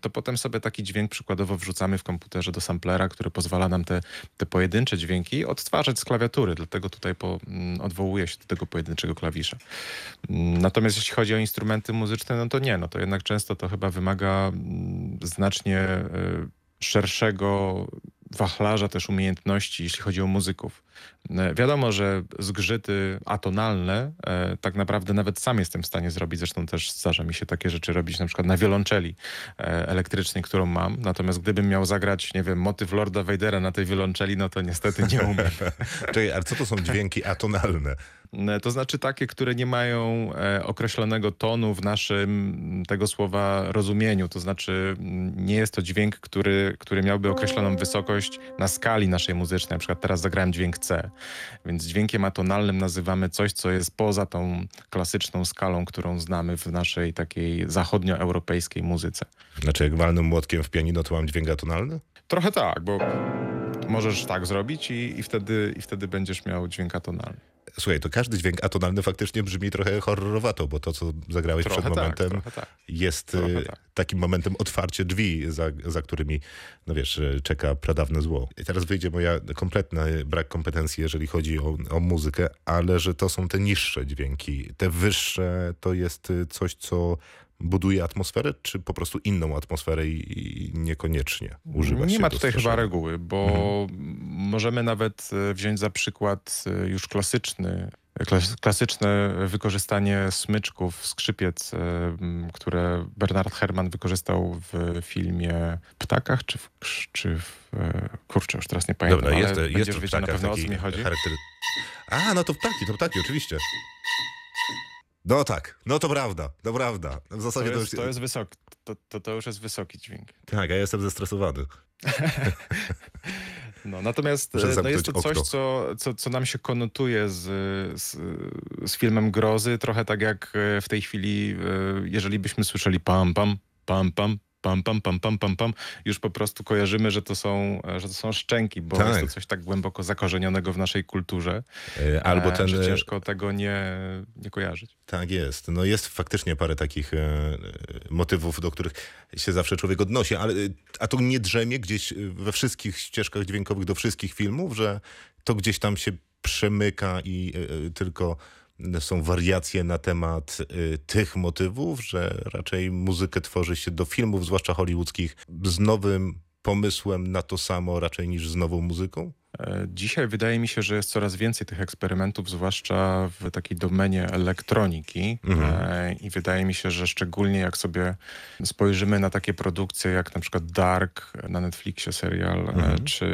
S4: to potem sobie taki dźwięk przykładowo wrzucamy w komputerze do samplera, który pozwala nam te, te pojedyncze dźwięki odtwarzać z klawiatury, dlatego tutaj po, mm, odwołuję się do tego pojedynczego klawisza. Mm, Natomiast jeśli chodzi o instrumenty muzyczne, no to nie, no to jednak często to chyba wymaga mm, znacznie e, szerszego wachlarza też umiejętności, jeśli chodzi o muzyków. E, Wiadomo, że zgrzyty atonalne e, tak naprawdę nawet sam jestem w stanie zrobić. Zresztą też zdarza mi się takie rzeczy robić na przykład na wiolonczeli e, elektrycznej, którą mam. Natomiast gdybym miał zagrać, nie wiem, motyw Lorda Vadera na tej wiolonczeli, no to niestety nie umiem.
S2: Czekaj, ale co to są dźwięki atonalne?
S4: To znaczy takie, które nie mają określonego tonu w naszym tego słowa rozumieniu. To znaczy nie jest to dźwięk, który, który miałby określoną wysokość na skali naszej muzycznej. Na przykład teraz zagrałem dźwięk C. Więc dźwiękiem atonalnym nazywamy coś, co jest poza tą klasyczną skalą, którą znamy w naszej takiej zachodnioeuropejskiej muzyce.
S2: Znaczy, jak walnę młotkiem w pianino, to mam dźwięk atonalny?
S4: Trochę tak, bo możesz tak zrobić i, i, wtedy, i wtedy będziesz miał dźwięk atonalny.
S2: Słuchaj, to każdy dźwięk atonalny faktycznie brzmi trochę horrorowato, bo to, co zagrałeś
S4: Trochę
S2: przed
S4: tak,
S2: momentem,
S4: tak.
S2: jest
S4: Trochę
S2: y,
S4: tak.
S2: takim momentem otwarcie drzwi, za, za którymi, no wiesz, y, czeka pradawne zło. I teraz wyjdzie moja kompletny brak kompetencji, jeżeli chodzi o, o muzykę, ale że to są te niższe dźwięki. Te wyższe to jest y, coś, co buduje atmosferę, czy po prostu inną atmosferę i, niekoniecznie używać
S4: Nie
S2: się
S4: ma
S2: do
S4: tutaj chyba reguły, bo możemy nawet e, wziąć za przykład e, już klasyczny, klas, klasyczne wykorzystanie smyczków, skrzypiec, e, które Bernard Herrmann wykorzystał w filmie Ptakach, czy w, czy w kurczę, już teraz nie pamiętam,
S2: Dobra, jest,
S4: ale
S2: jest w
S4: wiedział na
S2: ptakach
S4: pewno o co mi chodzi.
S2: A, no to ptaki, to ptaki, oczywiście. No tak, no to prawda, to prawda. W
S4: To
S2: zasadzie to,
S4: jest,
S2: już...
S4: to jest wysoki, to, to, to już jest wysoki dźwięk.
S2: Tak, ja jestem zestresowany.
S4: No, natomiast e, no jest to coś, co, co, co nam się konotuje z, z, z filmem Grozy, trochę tak jak e, w tej chwili, e, jeżeli byśmy słyszeli pam, pam, pam, pam, pam, pam, pam, pam, pam, pam, już po prostu kojarzymy, że to są, e, że to są szczęki, bo
S2: Tak.
S4: jest to coś tak głęboko zakorzenionego w naszej kulturze,
S2: E, Albo
S4: e,
S2: ten...
S4: że ciężko tego nie, nie kojarzyć.
S2: Tak jest. No jest faktycznie parę takich e, motywów, do których się zawsze człowiek odnosi, ale a to nie drzemie gdzieś we wszystkich ścieżkach dźwiękowych do wszystkich filmów, że to gdzieś tam się przemyka i e, tylko są wariacje na temat e, tych motywów, że raczej muzykę tworzy się do filmów, zwłaszcza hollywoodzkich, z nowym pomysłem na to samo raczej niż z nową muzyką?
S4: E, Dzisiaj wydaje mi się, że jest coraz więcej tych eksperymentów, zwłaszcza w takiej domenie elektroniki. E, I wydaje mi się, że szczególnie jak sobie spojrzymy na takie produkcje jak na przykład Dark na Netflixie serial, e, czy,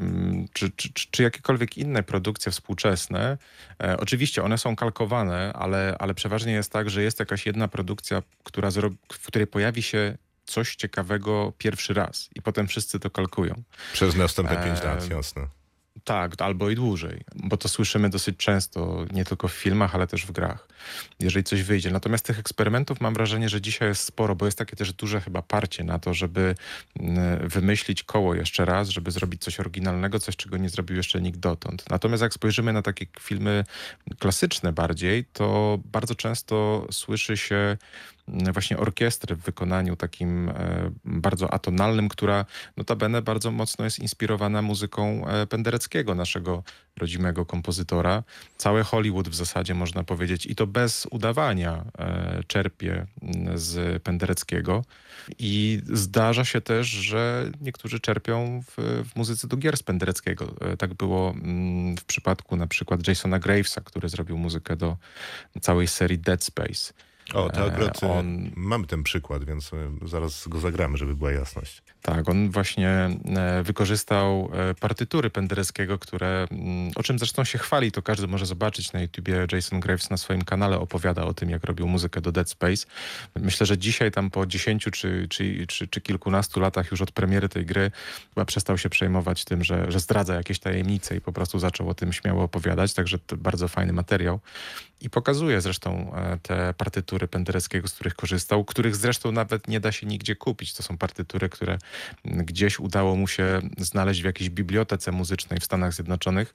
S4: mm, czy, czy, czy, czy jakiekolwiek inne produkcje współczesne. Oczywiście one są kalkowane, ale, ale przeważnie jest tak, że jest jakaś jedna produkcja, która w której pojawi się coś ciekawego pierwszy raz i potem wszyscy to kalkują.
S2: Przez następne pięć
S4: Eee,
S2: lat, jasne.
S4: Tak, albo i dłużej, bo to słyszymy dosyć często, nie tylko w filmach, ale też w grach, jeżeli coś wyjdzie. Natomiast tych eksperymentów mam wrażenie, że dzisiaj jest sporo, bo jest takie też duże chyba parcie na to, żeby wymyślić koło jeszcze raz, żeby zrobić coś oryginalnego, coś, czego nie zrobił jeszcze nikt dotąd. Natomiast jak spojrzymy na takie filmy klasyczne bardziej, to bardzo często słyszy się właśnie orkiestry w wykonaniu takim e, bardzo atonalnym, która notabene bardzo mocno jest inspirowana muzyką e, Pendereckiego, naszego rodzimego kompozytora. Całe Hollywood w zasadzie można powiedzieć i to bez udawania e, czerpie mm, z Pendereckiego. I zdarza się też, że niektórzy czerpią w, w muzyce do gier z Pendereckiego. Tak było mm, w przypadku na przykład Jasona Gravesa, który zrobił muzykę do całej serii Dead Space.
S2: O, to
S4: E,
S2: akurat
S4: on-
S2: mamy ten przykład, więc zaraz go zagramy, żeby była jasność.
S4: Tak, on właśnie e, wykorzystał e, partytury Pendereckiego, które, mm, o czym zresztą się chwali, to każdy może zobaczyć na YouTubie. Jason Graves na swoim kanale opowiada o tym, jak robił muzykę do Dead Space. Myślę, że dzisiaj tam po 10 czy, czy, czy, czy kilkunastu latach już od premiery tej gry chyba przestał się przejmować tym, że, że zdradza jakieś tajemnice i po prostu zaczął o tym śmiało opowiadać, także to bardzo fajny materiał. I pokazuje zresztą e, te partytury Pendereckiego, z których korzystał, których zresztą nawet nie da się nigdzie kupić. To są partytury, które gdzieś udało mu się znaleźć w jakiejś bibliotece muzycznej w Stanach Zjednoczonych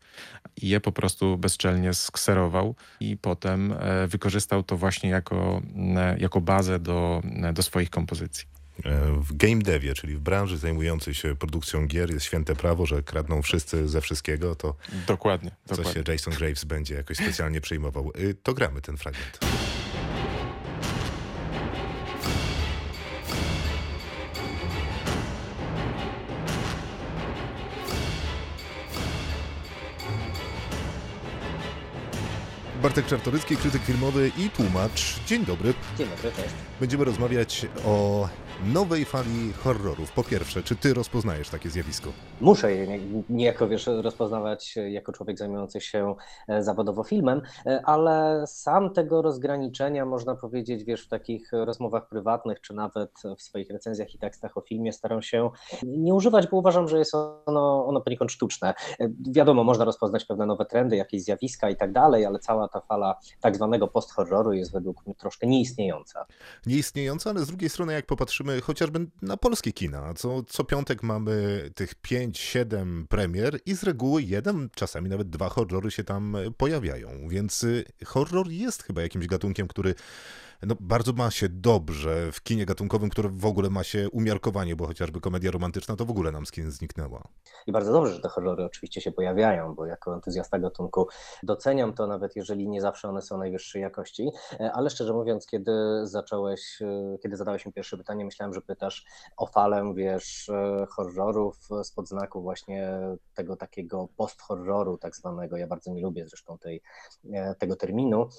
S4: i je po prostu bezczelnie skserował i potem e, wykorzystał to właśnie jako, mm, jako bazę do, do swoich kompozycji.
S2: E, W game devie, czyli w branży zajmującej się produkcją gier jest święte prawo, że kradną wszyscy ze wszystkiego, to
S4: Dokładnie.
S2: co
S4: dokładnie.
S2: się Jason Graves będzie jakoś specjalnie przejmował. Y, To gramy ten fragment. Bartek Czartorycki, krytyk filmowy i tłumacz. Dzień dobry.
S1: Dzień dobry, cześć.
S2: Będziemy rozmawiać o nowej fali horrorów. Po pierwsze, czy ty rozpoznajesz takie zjawisko?
S1: Muszę je nie- niejako, wiesz, rozpoznawać jako człowiek zajmujący się e, zawodowo filmem, e, ale sam tego rozgraniczenia, można powiedzieć, wiesz, w takich rozmowach prywatnych, czy nawet w swoich recenzjach i tekstach o filmie staram się nie używać, bo uważam, że jest ono, ono poniekąd sztuczne. E, Wiadomo, można rozpoznać pewne nowe trendy, jakieś zjawiska i tak dalej, ale cała ta fala tak zwanego post-horroru jest według mnie troszkę nieistniejąca.
S2: Nieistniejąca, ale z drugiej strony, jak popatrzymy chociażby na polskie kina, co, co piątek mamy tych 5-7 premier i z reguły jeden, czasami nawet dwa horrory się tam pojawiają. Więc y, horror jest chyba jakimś gatunkiem, który no, bardzo ma się dobrze w kinie gatunkowym, które w ogóle ma się umiarkowanie, bo chociażby komedia romantyczna to w ogóle nam z kin zniknęła.
S1: I bardzo dobrze, że te horrory oczywiście się pojawiają, bo jako entuzjasta gatunku doceniam to, nawet jeżeli nie zawsze one są najwyższej jakości. E, Ale szczerze mówiąc, kiedy zacząłeś, e, kiedy zadałeś mi pierwsze pytanie, myślałem, że pytasz o falę, wiesz, e, horrorów spod znaku właśnie tego takiego post-horroru tak zwanego. Ja bardzo nie lubię zresztą tej, tego terminu,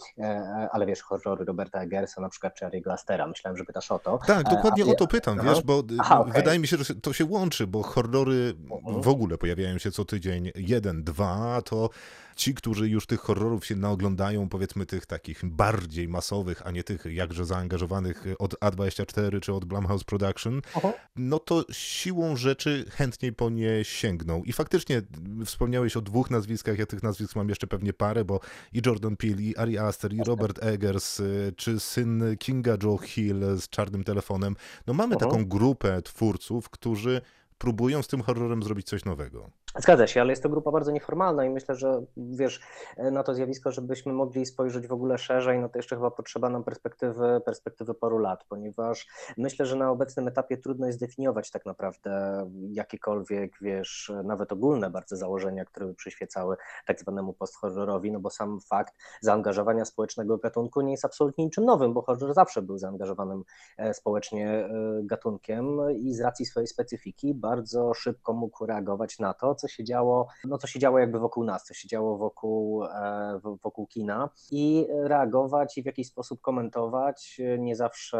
S1: ale wiesz, horrory Roberta Eggersa na przykład, czy Ariego Astera. Myślałem, że pytasz o to.
S2: Tak,
S1: E,
S2: dokładnie
S1: a-
S2: o to pytam, wiesz, bo
S1: Aha, okej.
S2: wydaje mi się, że to się łączy, bo horrory
S1: Mhm.
S2: w ogóle pojawiają się co tydzień jeden, dwa, to ci, którzy już tych horrorów się naoglądają, powiedzmy tych takich bardziej masowych, a nie tych jakże zaangażowanych od A24 czy od Blumhouse Production,
S1: Mhm.
S2: no to siłą rzeczy chętniej po nie sięgną. I faktycznie wspomniałeś o dwóch nazwiskach, ja tych nazwisk mam jeszcze pewnie parę, bo i Jordan Peele, i Ari Aster, i Robert Eggers, y, czy syn Kinga Joe Hill z Czarnym Telefonem. No mamy
S1: Mhm.
S2: taką grupę twórców, którzy próbują z tym horrorem zrobić coś nowego.
S1: Zgadza się, ale jest to grupa bardzo nieformalna i myślę, że wiesz, na to zjawisko, żebyśmy mogli spojrzeć w ogóle szerzej, no to jeszcze chyba potrzeba nam perspektywy, perspektywy paru lat, ponieważ myślę, że na obecnym etapie trudno jest zdefiniować tak naprawdę jakiekolwiek, wiesz, nawet ogólne bardzo założenia, które by przyświecały tak zwanemu post-horrorowi, no bo sam fakt zaangażowania społecznego gatunku nie jest absolutnie niczym nowym, bo horror zawsze był zaangażowanym e, społecznie e, gatunkiem i z racji swojej specyfiki bardzo szybko mógł reagować na to, co się działo, no co się działo jakby wokół nas, co się działo wokół, e, wokół kina. I reagować i w jakiś sposób komentować, nie zawsze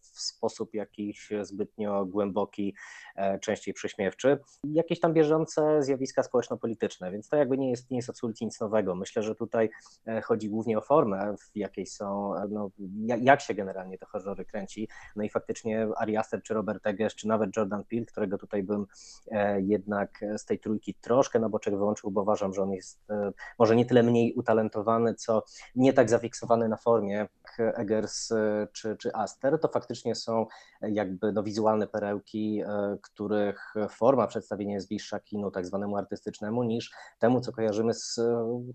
S1: w sposób jakiś zbytnio głęboki, e, częściej prześmiewczy, jakieś tam bieżące zjawiska społeczno-polityczne, więc to jakby nie jest, nie jest absolutnie nic nowego. Myślę, że tutaj e, chodzi głównie o formę, w jakiej są, no, ja- jak się generalnie te horrory kręci, no i faktycznie Ari Aster, czy Robert Eggers, czy nawet Jordan Peele, którego tutaj bym jednak z tej trójki piłki troszkę na boczek wyłączył, bo uważam, że on jest może nie tyle mniej utalentowany, co nie tak zafiksowany na formie jak Eggers czy, czy Aster, to faktycznie są jakby no, wizualne perełki, których forma przedstawienia jest bliższa kinu tak zwanemu artystycznemu niż temu, co kojarzymy z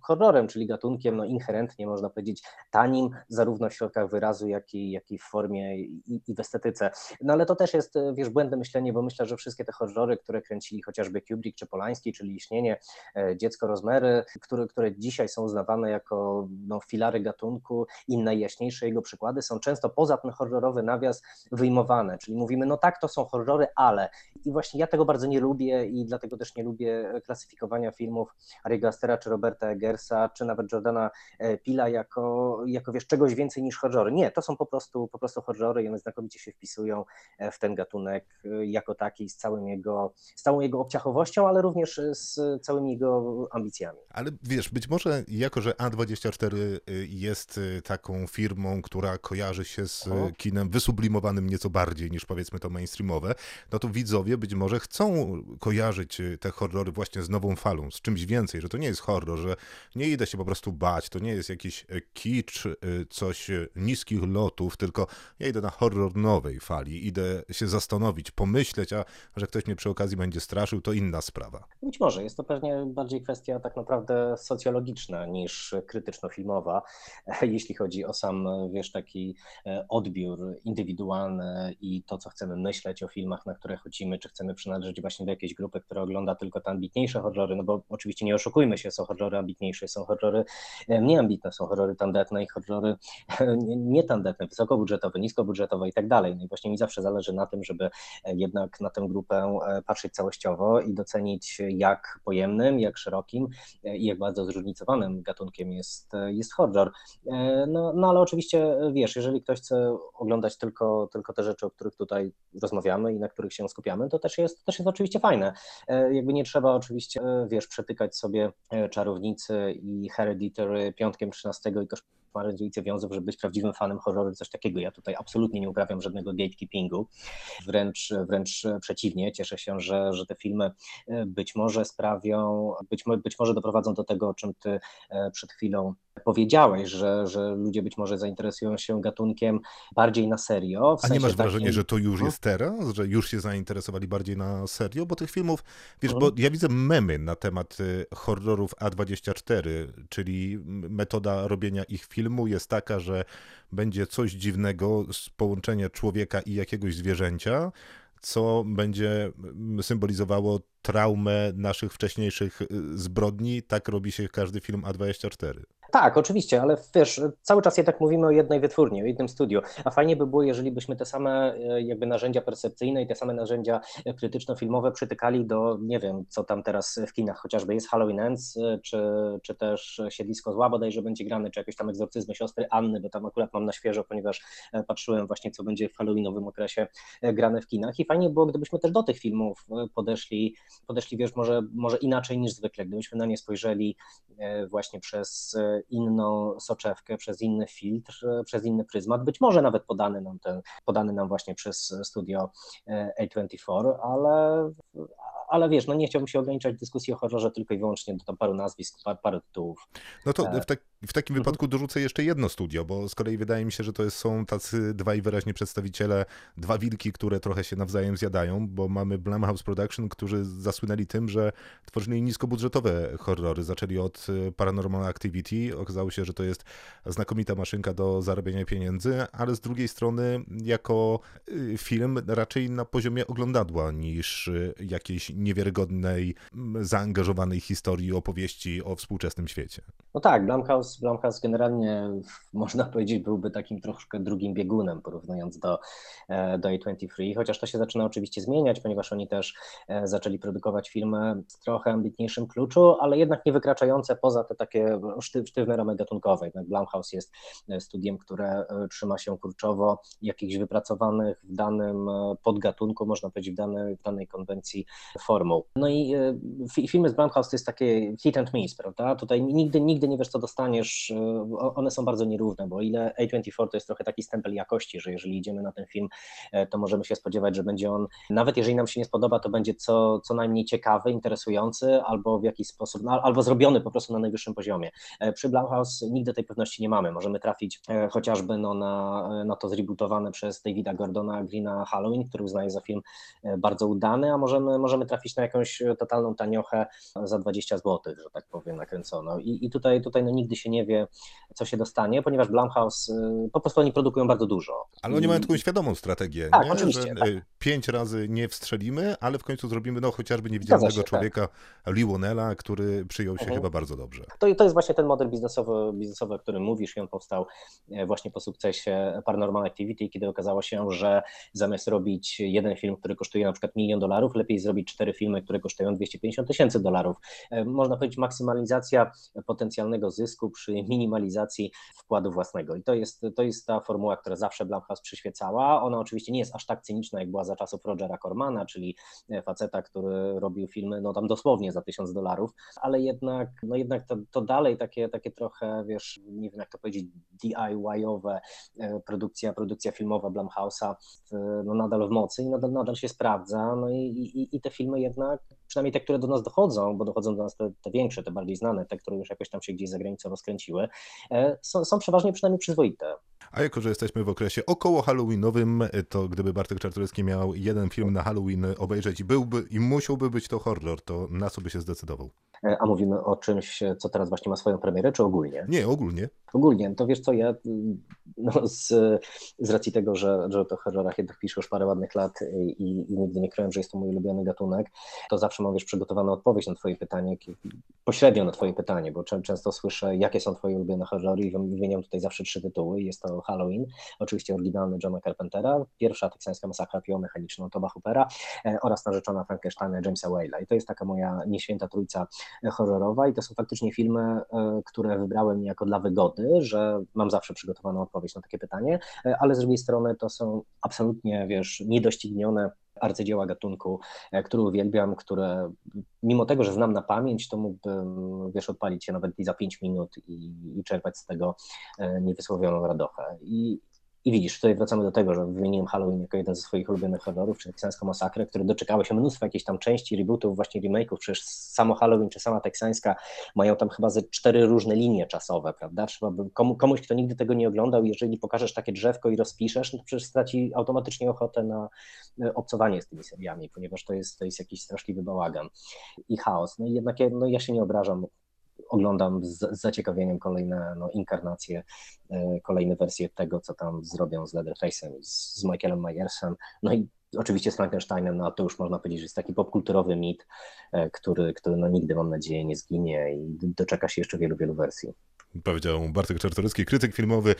S1: horrorem, czyli gatunkiem no, inherentnie, można powiedzieć, tanim, zarówno w środkach wyrazu, jak i, jak i w formie i, i w estetyce. No ale to też jest, wiesz, błędne myślenie, bo myślę, że wszystkie te horrory, które kręcili chociażby Kubrick czy Polański, czyli Liśnienie, e, Dziecko Rozmery, które, które dzisiaj są uznawane jako no, filary gatunku i najjaśniejsze jego przykłady są często poza ten horrorowy nawias wyjmowane, czyli mówimy, no tak, to są horrory, ale i właśnie ja tego bardzo nie lubię i dlatego też nie lubię klasyfikowania filmów Ariego Astera czy Roberta Eggersa, czy nawet Jordana e, Pila jako, jako wiesz, czegoś więcej niż horrory. Nie, to są po prostu, po prostu horrory i one znakomicie się wpisują e, w ten gatunek jako taki z, całym jego, z całą jego obciachowością, ale również z całymi jego ambicjami.
S2: Ale wiesz, być może jako, że A24 jest taką firmą, która kojarzy się z o. kinem wysublimowanym nieco bardziej niż powiedzmy to mainstreamowe, no to widzowie być może chcą kojarzyć te horrory właśnie z nową falą, z czymś więcej, że to nie jest horror, że nie idę się po prostu bać, to nie jest jakiś kicz, coś niskich lotów, tylko ja idę na horror nowej fali, idę się zastanowić, pomyśleć, a że ktoś mnie przy okazji będzie straszył, to inna sprawa.
S1: Być może, jest to pewnie bardziej kwestia tak naprawdę socjologiczna niż krytyczno-filmowa, jeśli chodzi o sam, wiesz, taki odbiór indywidualny i to, co chcemy myśleć o filmach, na które chodzimy, czy chcemy przynależeć właśnie do jakiejś grupy, która ogląda tylko te ambitniejsze horrory, no bo oczywiście nie oszukujmy się, są horrory ambitniejsze, są horrory e, mniej ambitne, są horrory tandetne i horrory e, nietandetne, wysokobudżetowe, niskobudżetowe i tak dalej. No i właśnie mi zawsze zależy na tym, żeby e, jednak na tę grupę patrzeć całościowo i docenić, jak pojemnym, jak szerokim i jak bardzo zróżnicowanym gatunkiem jest, jest horror. No, no ale oczywiście, wiesz, jeżeli ktoś chce oglądać tylko, tylko te rzeczy, o których tutaj rozmawiamy i na których się skupiamy, to też jest, też jest oczywiście fajne. Jakby nie trzeba oczywiście, wiesz, przetykać sobie Czarownicy i Hereditary piątkiem 13 i Koszmary z ulicy Wiązów, żeby być prawdziwym fanem horroru, coś takiego. Ja tutaj absolutnie nie uprawiam żadnego gatekeepingu, wręcz, wręcz przeciwnie. Cieszę się, że, że te filmy e, być może sprawią, być, być może doprowadzą do tego, o czym ty e, przed chwilą powiedziałeś, że, że ludzie być może zainteresują się gatunkiem bardziej na serio.
S2: A nie masz wrażenia, takim... że to już jest teraz? Że już się zainteresowali bardziej na serio? Bo tych filmów, wiesz, bo ja widzę memy na temat y, horrorów A24, czyli metoda robienia ich filmu jest taka, że będzie coś dziwnego z połączenia człowieka i jakiegoś zwierzęcia, co będzie symbolizowało traumę naszych wcześniejszych y, zbrodni. Tak robi się każdy film A24.
S1: Tak, oczywiście, ale wiesz, cały czas jednak mówimy o jednej wytwórni, o jednym studiu, a fajnie by było, jeżeli byśmy te same e, jakby narzędzia percepcyjne i te same narzędzia krytyczno-filmowe przytykali do, nie wiem, co tam teraz w kinach chociażby jest Halloween Ends, e, czy, czy też Siedlisko Zła bodajże będzie grany, czy jakieś tam egzorcyzmy siostry Anny, bo tam akurat mam na świeżo, ponieważ e, patrzyłem właśnie, co będzie w Halloweenowym okresie grane w kinach i fajnie było, gdybyśmy też do tych filmów podeszli, podeszli wiesz, może, może inaczej niż zwykle, gdybyśmy na nie spojrzeli właśnie przez inną soczewkę, przez inny filtr, przez inny pryzmat, być może nawet podany nam, ten, podany nam właśnie przez studio e, A24, ale, ale wiesz, no nie chciałbym się ograniczać dyskusji o horrorze tylko i wyłącznie do tam paru nazwisk, par, paru tytułów.
S2: No to e, w, tak, w takim mhm. wypadku dorzucę jeszcze jedno studio, bo z kolei wydaje mi się, że to jest, są tacy dwaj wyraźni przedstawiciele, dwa wilki, które trochę się nawzajem zjadają, bo mamy Blumhouse Production, którzy zasłynęli tym, że tworzyli niskobudżetowe horrory. Zaczęli od e, Paranormal Activity, okazało się, że to jest znakomita maszynka do zarabiania pieniędzy, ale z drugiej strony jako e, film raczej na poziomie oglądadła niż jakiejś niewiarygodnej, zaangażowanej historii, opowieści o współczesnym świecie.
S1: No tak, Blumhouse, Blumhouse generalnie można powiedzieć byłby takim troszkę drugim biegunem porównując do, e, do A23, chociaż to się zaczyna oczywiście zmieniać, ponieważ oni też e, zaczęli produkować filmy z trochę ambitniejszym kluczu, ale jednak nie wykraczające poza te takie sztywne ramy gatunkowe. Jednak Blumhouse jest e, studiem, które trzyma się kurczowo jakichś wypracowanych w danym podgatunku, można powiedzieć w danej, w danej konwencji formuł. No i filmy z Blumhouse to jest takie hit and miss, prawda? Tutaj nigdy, nigdy nie wiesz, co dostaniesz e, one są bardzo nierówne, bo ile A24 to jest trochę taki stempel jakości, że jeżeli idziemy na ten film, e, to możemy się spodziewać, że będzie on, nawet jeżeli nam się nie spodoba, to będzie co, co najmniej ciekawy, interesujący, albo w jakiś sposób, no, albo zrobiony po prostu na najwyższym poziomie. E, Przy Blumhouse nigdy tej pewności nie mamy. Możemy trafić e, chociażby no, na, na to zrebootowane przez Davida Gordona Greena Halloween, który uznaje za film e, bardzo udany, a możemy, możemy trafić na jakąś e, totalną taniochę za 20 zł, że tak powiem, nakręcono. I, i tutaj, tutaj no, nigdy się nie wie, co się dostanie, ponieważ Blumhouse e, po prostu oni produkują bardzo dużo.
S2: Ale oni mają
S1: I-
S2: taką świadomą strategię,
S1: Tak,
S2: nie?
S1: oczywiście,
S2: że
S1: tak.
S2: y, pięć razy nie wstrzelimy, ale w końcu zrobimy no chociażby niewidzialnego
S1: się, tak.
S2: człowieka Lee Wonella, który przyjął się
S1: Mhm.
S2: chyba bardzo dobrze.
S1: To, to jest właśnie ten model biznesowy, biznesowy, o którym mówisz i on powstał e, właśnie po sukcesie Paranormal Activity, kiedy okazało się, że zamiast robić jeden film, który kosztuje na przykład milion dolarów, lepiej zrobić cztery filmy, które kosztują 250 tysięcy dolarów. E, Można powiedzieć maksymalizacja potencjalnego zysku przy minimalizacji wkładu własnego i to jest, to jest ta formuła, która zawsze Blumhouse przyświecała. Ona oczywiście nie jest aż tak cyniczna, jak była za czasów Rogera Cormana, czyli e, faceta, który robił filmy no tam dosłownie za tysiąc dolarów, ale jednak, no jednak to, to dalej takie, takie trochę, wiesz, nie wiem jak to powiedzieć, DIY-owe e, produkcja, produkcja filmowa Blumhouse'a no nadal w mocy i nadal, nadal się sprawdza, no i, i, i te filmy jednak, przynajmniej te, które do nas dochodzą, bo dochodzą do nas te, te większe, te bardziej znane, te, które już jakoś tam się gdzieś za granicą rozkręciły, e, są, są przeważnie przynajmniej przyzwoite.
S2: A jako, że jesteśmy w okresie około Halloweenowym, to gdyby Bartek Czartoryski miał jeden film na Halloween obejrzeć byłby i musiałby być to horror, to na co by się zdecydował?
S1: E, A mówimy o czymś, co teraz właśnie ma swoją premierę, czy ogólnie?
S2: Nie, ogólnie.
S1: Ogólnie, to wiesz co, ja no, z, z racji tego, że, że o tych horrorach jednak piszę już parę ładnych lat i, i nigdy nie kryłem, że jest to mój ulubiony gatunek, to zawsze mam wiesz przygotowaną odpowiedź na twoje pytanie, pośrednio na twoje pytanie, bo czę- często słyszę, jakie są twoje ulubione horrory i wymieniam tutaj zawsze trzy tytuły. Jest to Halloween, oczywiście oryginalny Johna Carpentera, pierwsza teksańska masakra biomechaniczna Toba Hoopera e, oraz narzeczona Frankensteina Jamesa Whale'a. I to jest taka moja nieświęta trójca e, horrorowa i to są faktycznie filmy, e, które wybrałem niejako dla wygody, że mam zawsze przygotowaną odpowiedź na takie pytanie, ale z drugiej strony to są absolutnie, wiesz, niedoścignione arcydzieła gatunku, e, które uwielbiam, które mimo tego, że znam na pamięć, to mógłbym, wiesz, odpalić się nawet i za 5 minut i, i czerpać z tego e, niewysłowioną radochę. I, i widzisz, tutaj wracamy do tego, że wymieniłem Halloween jako jeden ze swoich ulubionych horrorów, czy teksańską masakrę, które doczekały się mnóstwa jakichś tam części, rebootów, właśnie remake'ów, przecież samo Halloween czy sama teksańska mają tam chyba ze cztery różne linie czasowe, prawda? Trzeba by, komu, komuś, kto nigdy tego nie oglądał, jeżeli pokażesz takie drzewko i rozpiszesz, no to przecież straci automatycznie ochotę na e, obcowanie z tymi seriami, ponieważ to jest, to jest jakiś straszliwy bałagan i chaos. No i jednak ja, no ja się nie obrażam, oglądam z, z zaciekawieniem kolejne no, inkarnacje, e, kolejne wersje tego, co tam zrobią z Leatherface'em, z, z Michaelem Myersem, no i oczywiście z Frankensteinem, no a to już można powiedzieć, że jest taki popkulturowy mit, e, który, który no nigdy, mam nadzieję, nie zginie i doczeka się jeszcze wielu, wielu wersji.
S2: Powiedział Bartek Czartoryski, krytyk filmowy,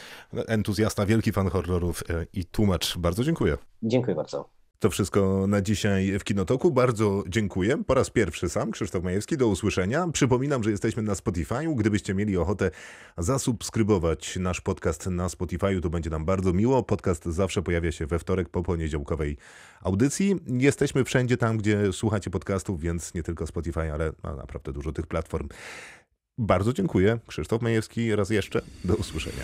S2: entuzjasta, wielki fan horrorów e, i tłumacz. Bardzo dziękuję.
S1: Dziękuję bardzo.
S2: To wszystko na dzisiaj w Kinotoku. Bardzo dziękuję. Po raz pierwszy sam, Krzysztof Majewski. Do usłyszenia. Przypominam, że jesteśmy na Spotify'u. Gdybyście mieli ochotę zasubskrybować nasz podcast na Spotify'u, to będzie nam bardzo miło. Podcast zawsze pojawia się we wtorek po poniedziałkowej audycji. Jesteśmy wszędzie tam, gdzie słuchacie podcastów, więc nie tylko Spotify, ale no, naprawdę dużo tych platform. Bardzo dziękuję. Krzysztof Majewski raz jeszcze. Do usłyszenia.